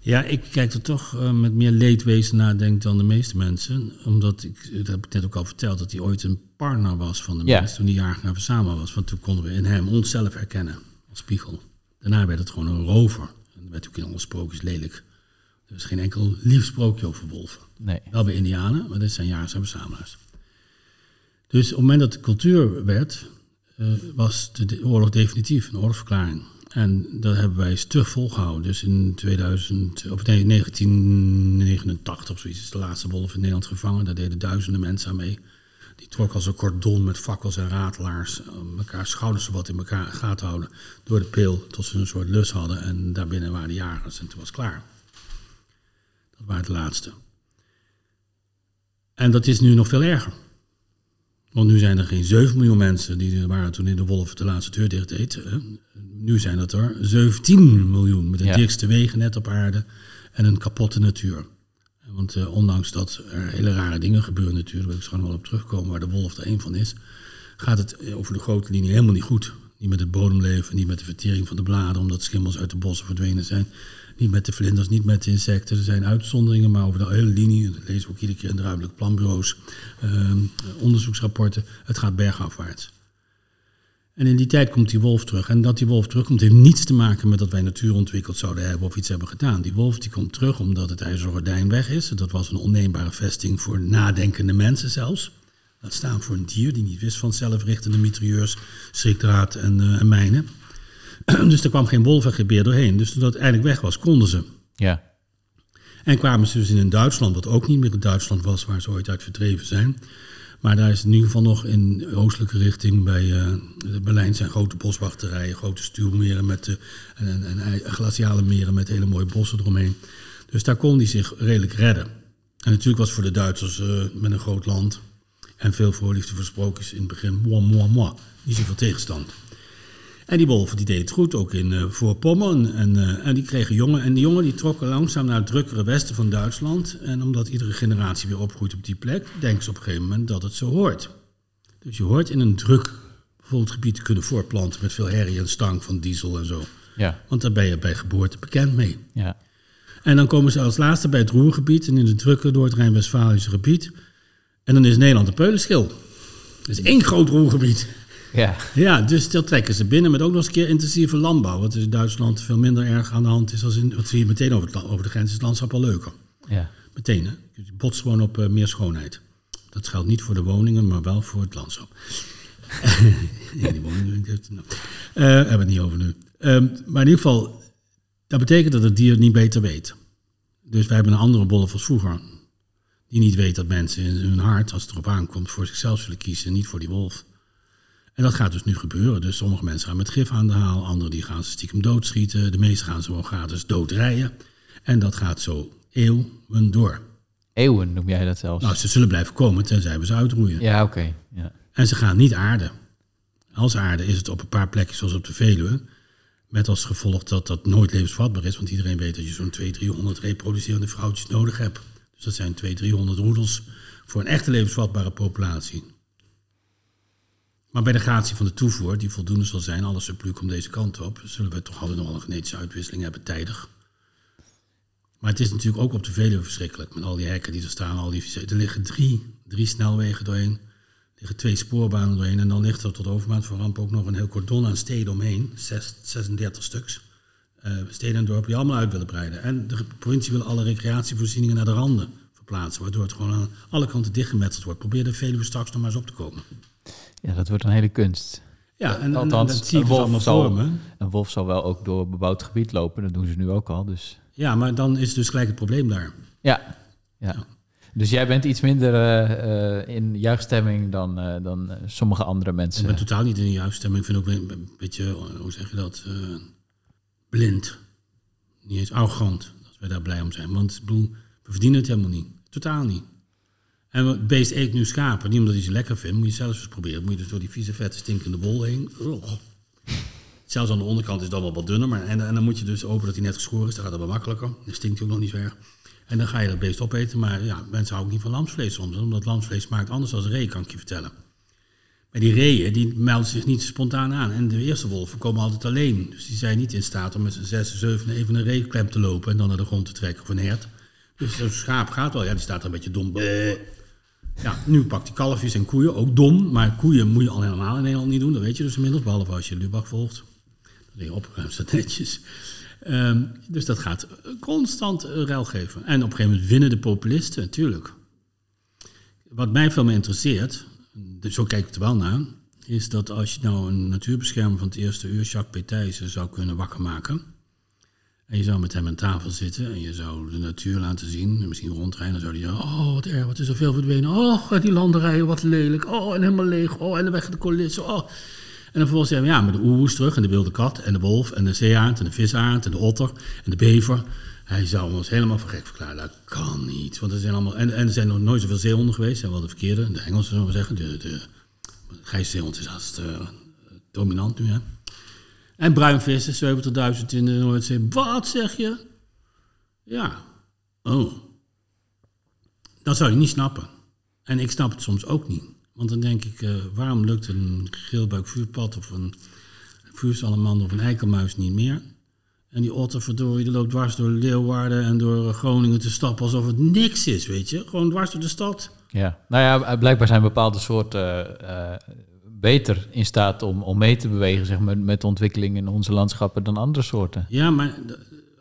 Ja, ik kijk er toch eh, met meer leedwezen naar, denk dan de meeste mensen. Omdat, ik, dat heb ik net ook al verteld, dat hij ooit een partner was van de Ja. mens toen die jager samen was. Want toen konden we in hem onszelf herkennen als spiegel. Daarna werd het gewoon een rover. En dat werd ook in alle sprookjes lelijk. Er is geen enkel lief sprookje over wolven. Nee. Wel bij Indianen, maar dit zijn jagers en verzamelaars. Dus op het moment dat de cultuur werd, was de, oorlog definitief, een oorlogsverklaring. En dat hebben wij stug volgehouden. Dus in 2000, of nee, 1989 of zoiets is de laatste wolf in Nederland gevangen. Daar deden duizenden mensen aan mee. Die trok als een cordon met fakkels en ratelaars eh, elkaar schouders wat in elkaar gaten houden. Door de pil tot ze een soort lus hadden. En daarbinnen waren de jagers en toen was het klaar. Dat waren de laatste. En dat is nu nog veel erger. Want nu zijn er geen 7 miljoen mensen die er waren toen in de wolf de laatste deur dicht deed. Nu zijn het er 17 miljoen met de Ja. dikste wegen net op aarde en een kapotte natuur. Want eh, ondanks dat er hele rare dingen gebeuren natuurlijk, wil ik straks nog wel op terugkomen, waar de wolf er één van is, gaat het eh, over de grote linie helemaal niet goed. Niet met het bodemleven, niet met de vertering van de bladeren, omdat schimmels uit de bossen verdwenen zijn. Niet met de vlinders, niet met de insecten. Er zijn uitzonderingen, maar over de hele linie, dat lezen we ook iedere keer in de ruimtelijk planbureaus, ehm, onderzoeksrapporten, het gaat bergafwaarts. En in die tijd komt die wolf terug. En dat die wolf terugkomt heeft niets te maken met dat wij natuur ontwikkeld zouden hebben of iets hebben gedaan. Die wolf die komt terug omdat het ijzeren gordijn weg is. Dat was een onneembare vesting voor nadenkende mensen zelfs. Laat staan voor een dier die niet wist van zelfrichtende mitrailleurs, schrikdraad en, eh, en mijnen. dus er kwam geen wolf en geen beer doorheen. Dus toen dat eindelijk weg was, konden ze. Ja. En kwamen ze dus in een Duitsland, wat ook niet meer het Duitsland was waar ze ooit uit verdreven zijn. Maar daar is in ieder geval nog in oostelijke richting bij eh, Berlijn zijn grote boswachterijen, grote stuwmeren met de, en, en, en ei- glaciale meren met hele mooie bossen eromheen. Dus daar kon hij zich redelijk redden. En natuurlijk was voor de Duitsers eh, met een groot land en veel voorliefde voor sprookjes in het begin moi, moi, moi, niet zoveel tegenstand. En die wolven die deden het goed, ook in eh Voorpommern. En, eh, en die kregen jongen. En die jongen die trokken langzaam naar het drukkere westen van Duitsland. En omdat iedere generatie weer opgroeit op die plek, denken ze op een gegeven moment dat het zo hoort. Dus je hoort in een druk bijvoorbeeld gebied te kunnen voortplanten met veel herrie en stank van diesel en zo. Ja. Want daar ben je bij geboorte bekend mee. Ja. En dan komen ze als laatste bij het Roergebied en in het drukke door het Rijn-Westfalische gebied. En dan is Nederland een peulenschil. Dat is één groot Roergebied. Ja. Ja, dus dat trekken ze binnen met ook nog eens een keer intensieve landbouw. Wat in Duitsland veel minder erg aan de hand is. Als in, wat zie je meteen over, het, over de grens is het landschap al leuker. Ja. Meteen, hè. Je botst gewoon op eh, meer schoonheid. Dat geldt niet voor de woningen, maar wel voor het landschap. die woningen, nou. Eh, hebben we het niet over nu. Ehm, maar in ieder geval, dat betekent dat het dier niet beter weet. Dus wij hebben een andere wolf als vroeger. Die niet weet dat mensen in hun hart, als het erop aankomt, voor zichzelf zullen kiezen. Niet voor die wolf. En dat gaat dus nu gebeuren. Dus sommige mensen gaan met gif aan de haal, anderen die gaan ze stiekem doodschieten, de meesten gaan ze gewoon gratis doodrijden. En dat gaat zo eeuwen door. Eeuwen noem jij dat zelfs. Nou, ze zullen blijven komen tenzij we ze uitroeien. ja, oké. Ja. En ze gaan niet aarden. Als aarde is het op een paar plekjes zoals op de Veluwe. Met als gevolg dat dat nooit levensvatbaar is. Want iedereen weet dat je zo'n 200, 300 reproducerende vrouwtjes nodig hebt. Dus dat zijn 200, 300 roedels voor een echte levensvatbare populatie. Maar bij de gratie van de toevoer, die voldoende zal zijn, alle surplus komt deze kant op, zullen we toch altijd nog een genetische uitwisseling hebben tijdig. Maar het is natuurlijk ook op de Veluwe verschrikkelijk, met al die hekken die er staan, al die, er liggen drie, drie snelwegen doorheen, er liggen twee spoorbanen doorheen en dan ligt er tot overmaat van ramp ook nog een heel cordon aan steden omheen, 36 stuks. Uh, steden en dorpen die allemaal uit willen breiden. En de provincie wil alle recreatievoorzieningen naar de randen verplaatsen, waardoor het gewoon aan alle kanten dichtgemetseld wordt. Probeer de Veluwe straks nog maar eens op te komen. Ja, dat wordt een hele kunst. Ja, en, Althans, en dat zie ik een, dus wolf allemaal zal, voor me. een wolf zal wel ook door bebouwd gebied lopen. Dat doen ze nu ook al. Dus Ja, maar dan is dus gelijk het probleem daar. ja, ja. Dus jij bent iets minder eh, in juichstemming dan, eh, dan sommige andere Ik mensen. ben totaal niet in de juiste stemming. Ik vind ook een, een beetje, hoe zeg je dat, blind. Niet eens arrogant, dat wij daar blij om zijn. Want ik bedoel, we verdienen het helemaal niet. Totaal niet. En het beest eet nu schapen. Niet omdat hij ze lekker vindt, moet je zelfs eens proberen. Moet je dus door die vieze, vette, stinkende wol heen. Zelfs aan de onderkant is dan wel wat dunner. Maar, en, dan moet je dus hopen dat hij net geschoren is. Dan gaat het wel makkelijker. Dan stinkt hij ook nog niet zo erg. En dan ga je dat beest opeten. Maar ja, mensen houden ook niet van lamsvlees soms. Omdat lamsvlees smaakt anders dan ree, kan ik je vertellen. Maar die reeën, die melden zich niet spontaan aan. En de eerste wolven komen altijd alleen. Dus die zijn niet in staat om met z'n zes, zeven even een reeklem te lopen... en dan naar de grond te trekken of een hert. Dus zo'n schaap gaat wel. Ja, die staat er een beetje dom. Bleh. Ja, nu pakt hij kalfjes en koeien, ook dom. Maar koeien moet je al helemaal in Nederland niet doen. Dat weet je dus inmiddels, behalve als je Lubach volgt. Dat je opgeruimd staat netjes. Ehm, dus dat gaat constant eh, ruil geven. En op een gegeven moment winnen de populisten, natuurlijk. Wat mij veel meer interesseert, dus zo kijk ik er wel naar, is dat als je nou een natuurbeschermer van het eerste uur, Jacques Pétijsen, zou kunnen wakker maken. En je zou met hem aan tafel zitten en je zou de natuur laten zien. En misschien rondrijden, dan zou hij zeggen, oh wat erg, wat is er veel verdwenen. Oh, die landerijen, wat lelijk. Oh, en helemaal leeg. Oh, en de weg de coulissen. Oh. En dan vervolgens zeggen we, ja, maar de oehoes terug en de wilde kat en de wolf en de zeearend en de visaarend en de otter en de bever. Hij zou ons helemaal voor gek verklaren. Dat kan niet. Want er zijn allemaal, en, en er zijn nog nooit zoveel zeehonden geweest. zijn wel de verkeerde, de Engelse zullen we zeggen. De, de grijze zeehond is als uh, dominant nu, hè. En bruinvissen, 70.000 in de Noordzee. Wat zeg je? Ja. Oh. Dat zou je niet snappen. En ik snap het soms ook niet. Want dan denk ik, uh, waarom lukt een geelbuik vuurpad of een vuursalamander of een eikelmuis niet meer? En die otter, verdorie, die loopt dwars door Leeuwarden en door Groningen te stappen alsof het niks is, weet je? Gewoon dwars door de stad. Ja, nou ja, blijkbaar zijn bepaalde soorten uh, beter in staat om, om mee te bewegen zeg maar, met de ontwikkeling in onze landschappen dan andere soorten. Ja, maar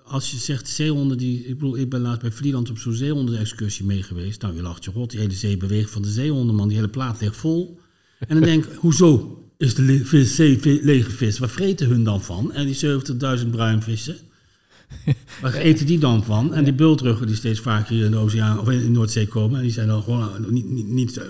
als je zegt zeehonden die... Ik bedoel, ik ben laatst bij Vlieland op zo'n zeehonden-excursie mee geweest. Nou, je lacht je rot, die hele zee beweegt van de zeehonden, man. Die hele plaat ligt vol. En dan denk ik, hoezo is de vis, zee lege vis? Waar vreten hun dan van? En die 70.000 bruinvissen? Waar eten die dan van? En die bultruggen die steeds vaker hier in de oceaan of in de Noordzee komen, en die zijn dan gewoon niet, niet, niet uh,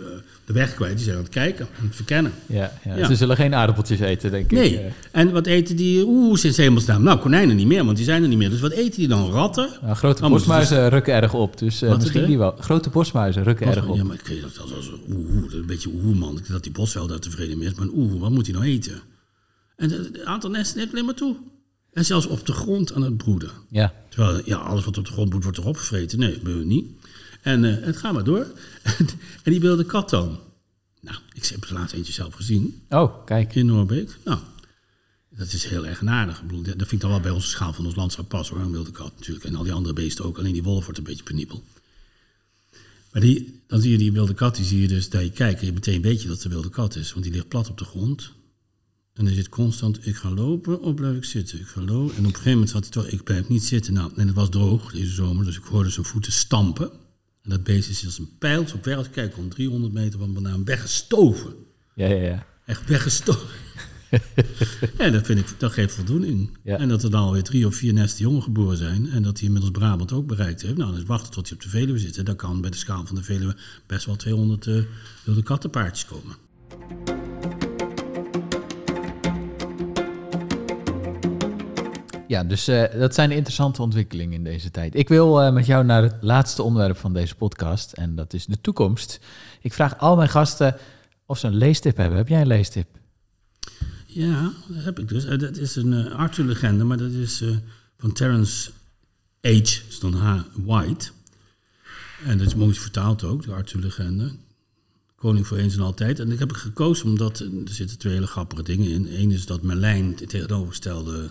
de weg kwijt. Die zijn aan het kijken, aan het verkennen. Ja, ja. ja. ze zullen geen aardappeltjes eten, denk nee. ik. Nee. En wat eten die oeh, sinds hemelsnaam? Nou, konijnen niet meer, want die zijn er niet meer. Dus wat eten die dan? Ratten? Nou, grote oh, bosmuizen dus... rukken erg op, dus uh, misschien die wel. Grote bosmuizen rukken erg op. Ja, maar ik weet dat als oeh, een beetje oeh man, dat die bosveld daar tevreden mee is. Maar oeh, wat moet hij nou eten? En het aantal nesten neemt alleen maar toe. En zelfs op de grond aan het broeden. Ja. Terwijl ja, alles wat op de grond moet, wordt erop gevreten. Nee, dat we niet. En uh, het gaat maar door. en die wilde kat dan. Nou, ik heb er laatst eentje zelf gezien. Oh, kijk. In Noorbeek. Nou, dat is heel erg aardig. Ik bedoel, dat vind ik dan wel bij onze schaal van ons landschap pas hoor. Een wilde kat natuurlijk. En al die andere beesten ook. Alleen die wolf wordt een beetje penibel. Maar die, dan zie je die wilde kat, die zie je dus, dat je kijkt en je meteen weet je dat het een wilde kat is. Want die ligt plat op de grond. En hij zit constant, ik ga lopen of blijf ik zitten? Ik ga lopen. En op een gegeven moment had hij toch, ik blijf niet zitten. Nou, en het was droog deze zomer, dus ik hoorde zijn voeten stampen. En dat beest is als een pijl, op weg als ik kijk, om 300 meter van banaan weggestoven. Ja, ja, ja. Echt weggestoven. en dat vind ik, dat geeft voldoening. Ja. En dat er dan alweer drie of vier nesten jongen geboren zijn. En dat hij inmiddels Brabant ook bereikt heeft. Nou, dus wachten tot hij op de Veluwe zit. Dan kan bij de schaal van de Veluwe best wel 200 uh, wilde kattenpaardjes komen. Ja, dus uh, dat zijn interessante ontwikkelingen in deze tijd. Ik wil uh, met jou naar het laatste onderwerp van deze podcast en dat is de toekomst. Ik vraag al mijn gasten of ze een leestip hebben. Heb jij een leestip? Ja, dat heb ik dus. Uh, dat is een Arthur-legende, maar dat is van Terence H. Stond H. White. En dat is mooi vertaald ook, de Arthur-legende. Koning voor eens en altijd. En ik heb gekozen omdat er zitten twee hele grappige dingen in. Eén is dat Merlijn de tegenovergestelde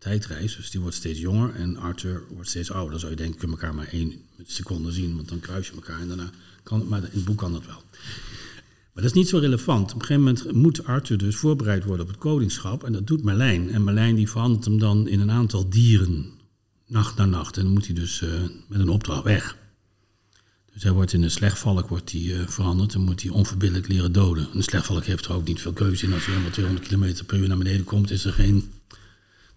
tijdreis, dus die wordt steeds jonger en Arthur wordt steeds ouder. Dan zou je denken, kun je elkaar maar één seconde zien, want dan kruis je elkaar en daarna kan het, maar in het boek kan dat wel. Maar dat is niet zo relevant. Op een gegeven moment moet Arthur dus voorbereid worden op het koningschap en dat doet Merlijn. En Merlijn die verandert hem dan in een aantal dieren, nacht na nacht. En dan moet hij dus uh, met een opdracht weg. Dus hij wordt in een slechtvalk wordt hij, uh, veranderd en moet hij onverbiddelijk leren doden. Een slechtvalk heeft er ook niet veel keuze in. Als hij helemaal 200 km per uur naar beneden komt, is er geen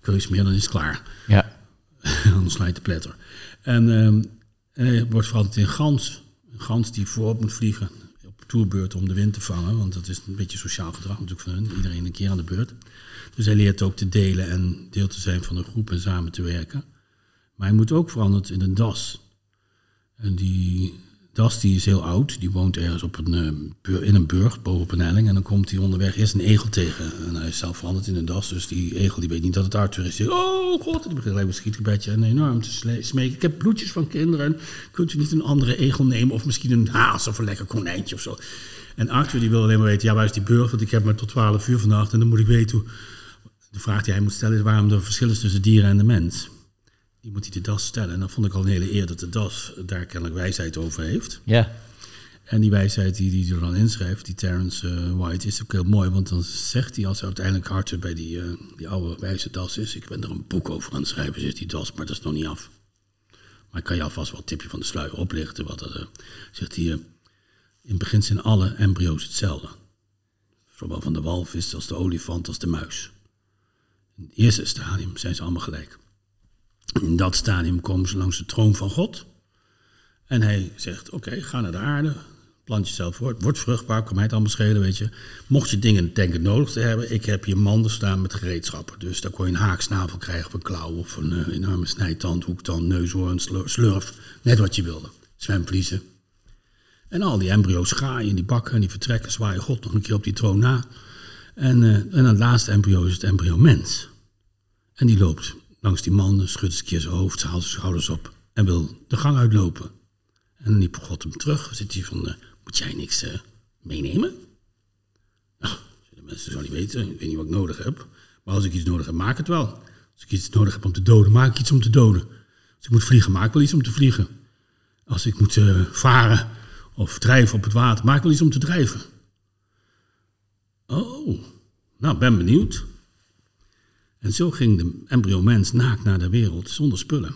keus meer, dan is het klaar. Ja. Anders je de pletter. En, uh, en hij wordt veranderd in gans. Een gans die voorop moet vliegen op toerbeurt om de wind te vangen. Want dat is een beetje sociaal gedrag natuurlijk van hen. Iedereen een keer aan de beurt. Dus hij leert ook te delen en deel te zijn van een groep en samen te werken. Maar hij moet ook veranderd in een das. En die Das die is heel oud, die woont ergens op een, uh, in een burg, bovenop een helling. En dan komt hij onderweg eerst een egel tegen. En hij is zelf veranderd in een das, dus die egel die weet niet dat het Arthur is. Oh god, die begint alleen maar schietgebedje en enorm te smeken. Ik heb bloedjes van kinderen, kunt u niet een andere egel nemen? Of misschien een haas of een lekker konijntje of zo. En Arthur die wil alleen maar weten, ja waar is die burg? Want ik heb maar tot 12 uur vannacht en dan moet ik weten hoe... De vraag die hij moet stellen is waarom er verschil is tussen dieren en de mens die moet hij de das stellen. En dan vond ik al een hele eer dat de das daar kennelijk wijsheid over heeft. Ja. En die wijsheid die hij er dan inschrijft, die Terence uh, White, is ook heel mooi. Want dan zegt hij, als hij uiteindelijk harder bij die, uh, die oude wijze das is... ik ben er een boek over aan het schrijven, zegt die das, maar dat is nog niet af. Maar ik kan je alvast wel een tipje van de sluier oplichten. Wat dat, uh, zegt hij, in het begin zijn alle embryo's hetzelfde. Zowel van de walvis als de olifant als de muis. In het eerste stadium zijn ze allemaal gelijk. In dat stadium komen ze langs de troon van God. En hij zegt, oké, ga naar de aarde, plant jezelf voor, word vruchtbaar, kan mij het allemaal schelen, weet je. Mocht je dingen denken nodig te hebben, ik heb hier manden staan met gereedschappen. Dus daar kon je een haaksnavel krijgen of een klauw of een uh, enorme snijtand, hoektand, neushoorn, slurf, net wat je wilde. Zwemvliezen. En al die embryo's graaien in die bakken en die vertrekken, zwaaien God nog een keer op die troon na. En, uh, en het laatste embryo is het embryo mens. En die loopt langs die man, schudt een keer zijn hoofd, haalt zijn schouders op en wil de gang uitlopen. En liep God hem terug. Zit hij van, uh, moet jij niks uh, meenemen? Nou, de mensen zullen niet weten, ik weet niet wat ik nodig heb. Maar als ik iets nodig heb, maak het wel. Als ik iets nodig heb om te doden, maak ik iets om te doden. Als ik moet vliegen, maak wel iets om te vliegen. Als ik moet uh, varen of drijven op het water, maak wel iets om te drijven. Oh, nou, ben benieuwd. En zo ging de embryo-mens naakt naar de wereld zonder spullen.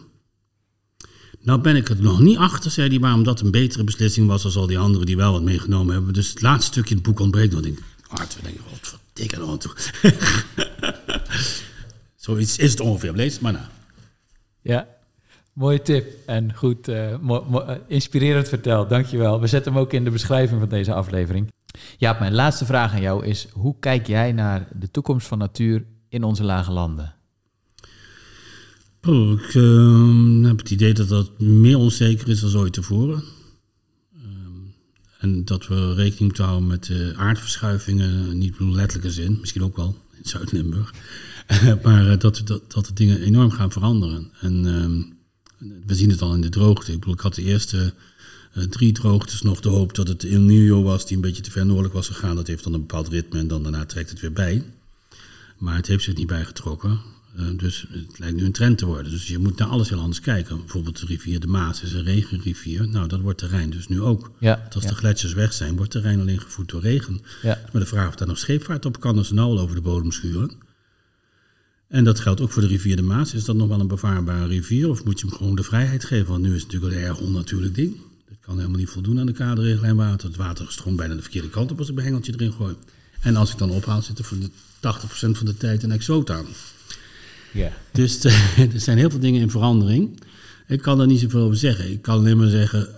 Nou ben ik er nog niet achter, zei hij, waarom dat een betere beslissing was dan al die anderen die wel wat meegenomen hebben. Dus het laatste stukje in het boek ontbreekt. Dan denk ik, Arthur, denk ik, wat verdikke nou toe. Zoiets is het ongeveer, lees maar na. Ja, mooie tip en goed, uh, inspirerend verteld, dankjewel. We zetten hem ook in de beschrijving van deze aflevering. Ja, mijn laatste vraag aan jou is, hoe kijk jij naar de toekomst van natuur in onze lage landen? Ik uh, heb het idee dat dat meer onzeker is dan ooit tevoren. Um, en dat we rekening moeten houden met de aardverschuivingen, niet in letterlijke zin, misschien ook wel in Zuid-Limburg. maar uh, dat, dat, dat de dingen enorm gaan veranderen. En um, we zien het al in de droogte. Ik bedoel, ik had de eerste uh, drie droogtes nog de hoop dat het El Nino was, die een beetje te ver noordelijk was gegaan. Dat heeft dan een bepaald ritme en dan daarna trekt het weer bij. Maar het heeft zich niet bijgetrokken. Uh, dus het lijkt nu een trend te worden. Dus je moet naar alles heel anders kijken. Bijvoorbeeld de rivier de Maas is een regenrivier. Nou, dat wordt terrein dus nu ook. Ja, als ja. de gletsjers weg zijn, wordt terrein alleen gevoed door regen. Ja. Maar de vraag of daar nog scheepvaart op kan, als ze nou al over de bodem schuren. En dat geldt ook voor de rivier de Maas. Is dat nog wel een bevaarbare rivier? Of moet je hem gewoon de vrijheid geven? Want nu is het natuurlijk een erg onnatuurlijk ding. Dat kan helemaal niet voldoen aan de kaderrichtlijn water. Het water stroomt bijna de verkeerde kant op als ik mijn hengeltje erin gooi. En als ik dan ophaal, zit er voor de 80% van de tijd een exoot aan. Ja. Dus er zijn heel veel dingen in verandering. Ik kan daar niet zoveel over zeggen. Ik kan alleen maar zeggen,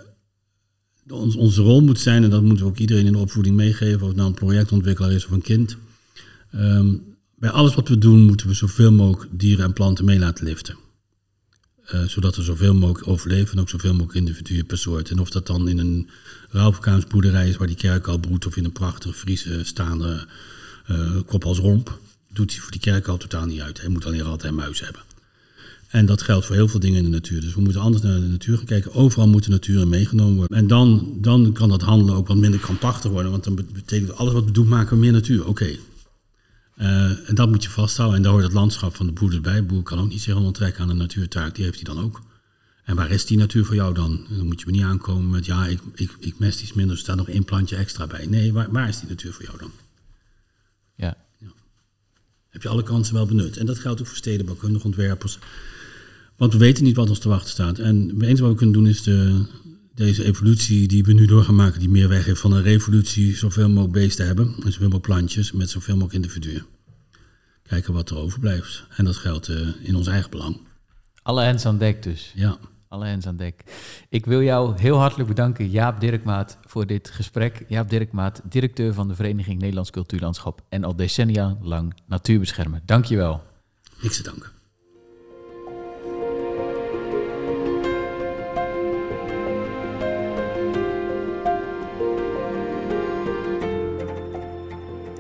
ons, onze rol moet zijn, en dat moeten we ook iedereen in de opvoeding meegeven, of het nou een projectontwikkelaar is of een kind. Um, bij alles wat we doen, moeten we zoveel mogelijk dieren en planten mee laten liften. Uh, zodat er zoveel mogelijk overleven en ook zoveel mogelijk individuen per soort. En of dat dan in een boerderij is waar die kerk al broedt, of in een prachtige Friese staande kop als romp, doet hij voor die kerk al totaal niet uit. Hij moet alleen altijd een muis hebben. En dat geldt voor heel veel dingen in de natuur. Dus we moeten anders naar de natuur gaan kijken. Overal moet de natuur meegenomen worden. En dan, dan kan dat handelen ook wat minder krampachtig worden. Want dan betekent alles wat we doen, maken we meer natuur. Oké. Eh, en dat moet je vasthouden. En daar hoort het landschap van de boer bij. De boer kan ook niet zich onttrekken aan de natuurtaak. Die heeft hij dan ook. En waar is die natuur voor jou dan? Dan moet je me niet aankomen met, ja, ik, ik, ik mest iets minder, er staat nog één plantje extra bij. Nee, waar, waar is die natuur voor jou dan? Heb je alle kansen wel benut? En dat geldt ook voor stedenbouwkundige ontwerpers. Want we weten niet wat ons te wachten staat. En het enige wat we kunnen doen is de, deze evolutie die we nu door gaan maken, die meer weg heeft van een revolutie, zoveel mogelijk beesten hebben, en zoveel mogelijk plantjes met zoveel mogelijk individuen. Kijken wat er overblijft. En dat geldt uh, in ons eigen belang. Alle hens aan dek dus. Ja. Alle hens aan dek. Ik wil jou heel hartelijk bedanken, Jaap Dirkmaat, voor dit gesprek. Jaap Dirkmaat, directeur van de Vereniging Nederlands Cultuurlandschap en al decennia lang natuurbeschermer. Dank je wel. Niks te danken.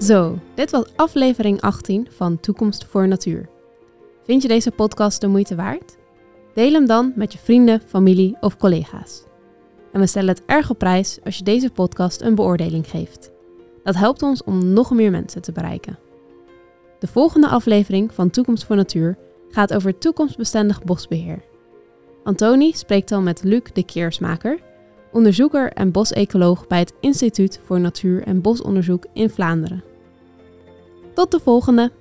Zo, dit was aflevering 18 van Toekomst voor Natuur. Vind je deze podcast de moeite waard? Deel hem dan met je vrienden, familie of collega's. En we stellen het erg op prijs als je deze podcast een beoordeling geeft. Dat helpt ons om nog meer mensen te bereiken. De volgende aflevering van Toekomst voor Natuur gaat over toekomstbestendig bosbeheer. Antoni spreekt dan met Luc de Keersmaker, onderzoeker en bosecoloog bij het Instituut voor Natuur- en Bosonderzoek in Vlaanderen. Tot de volgende!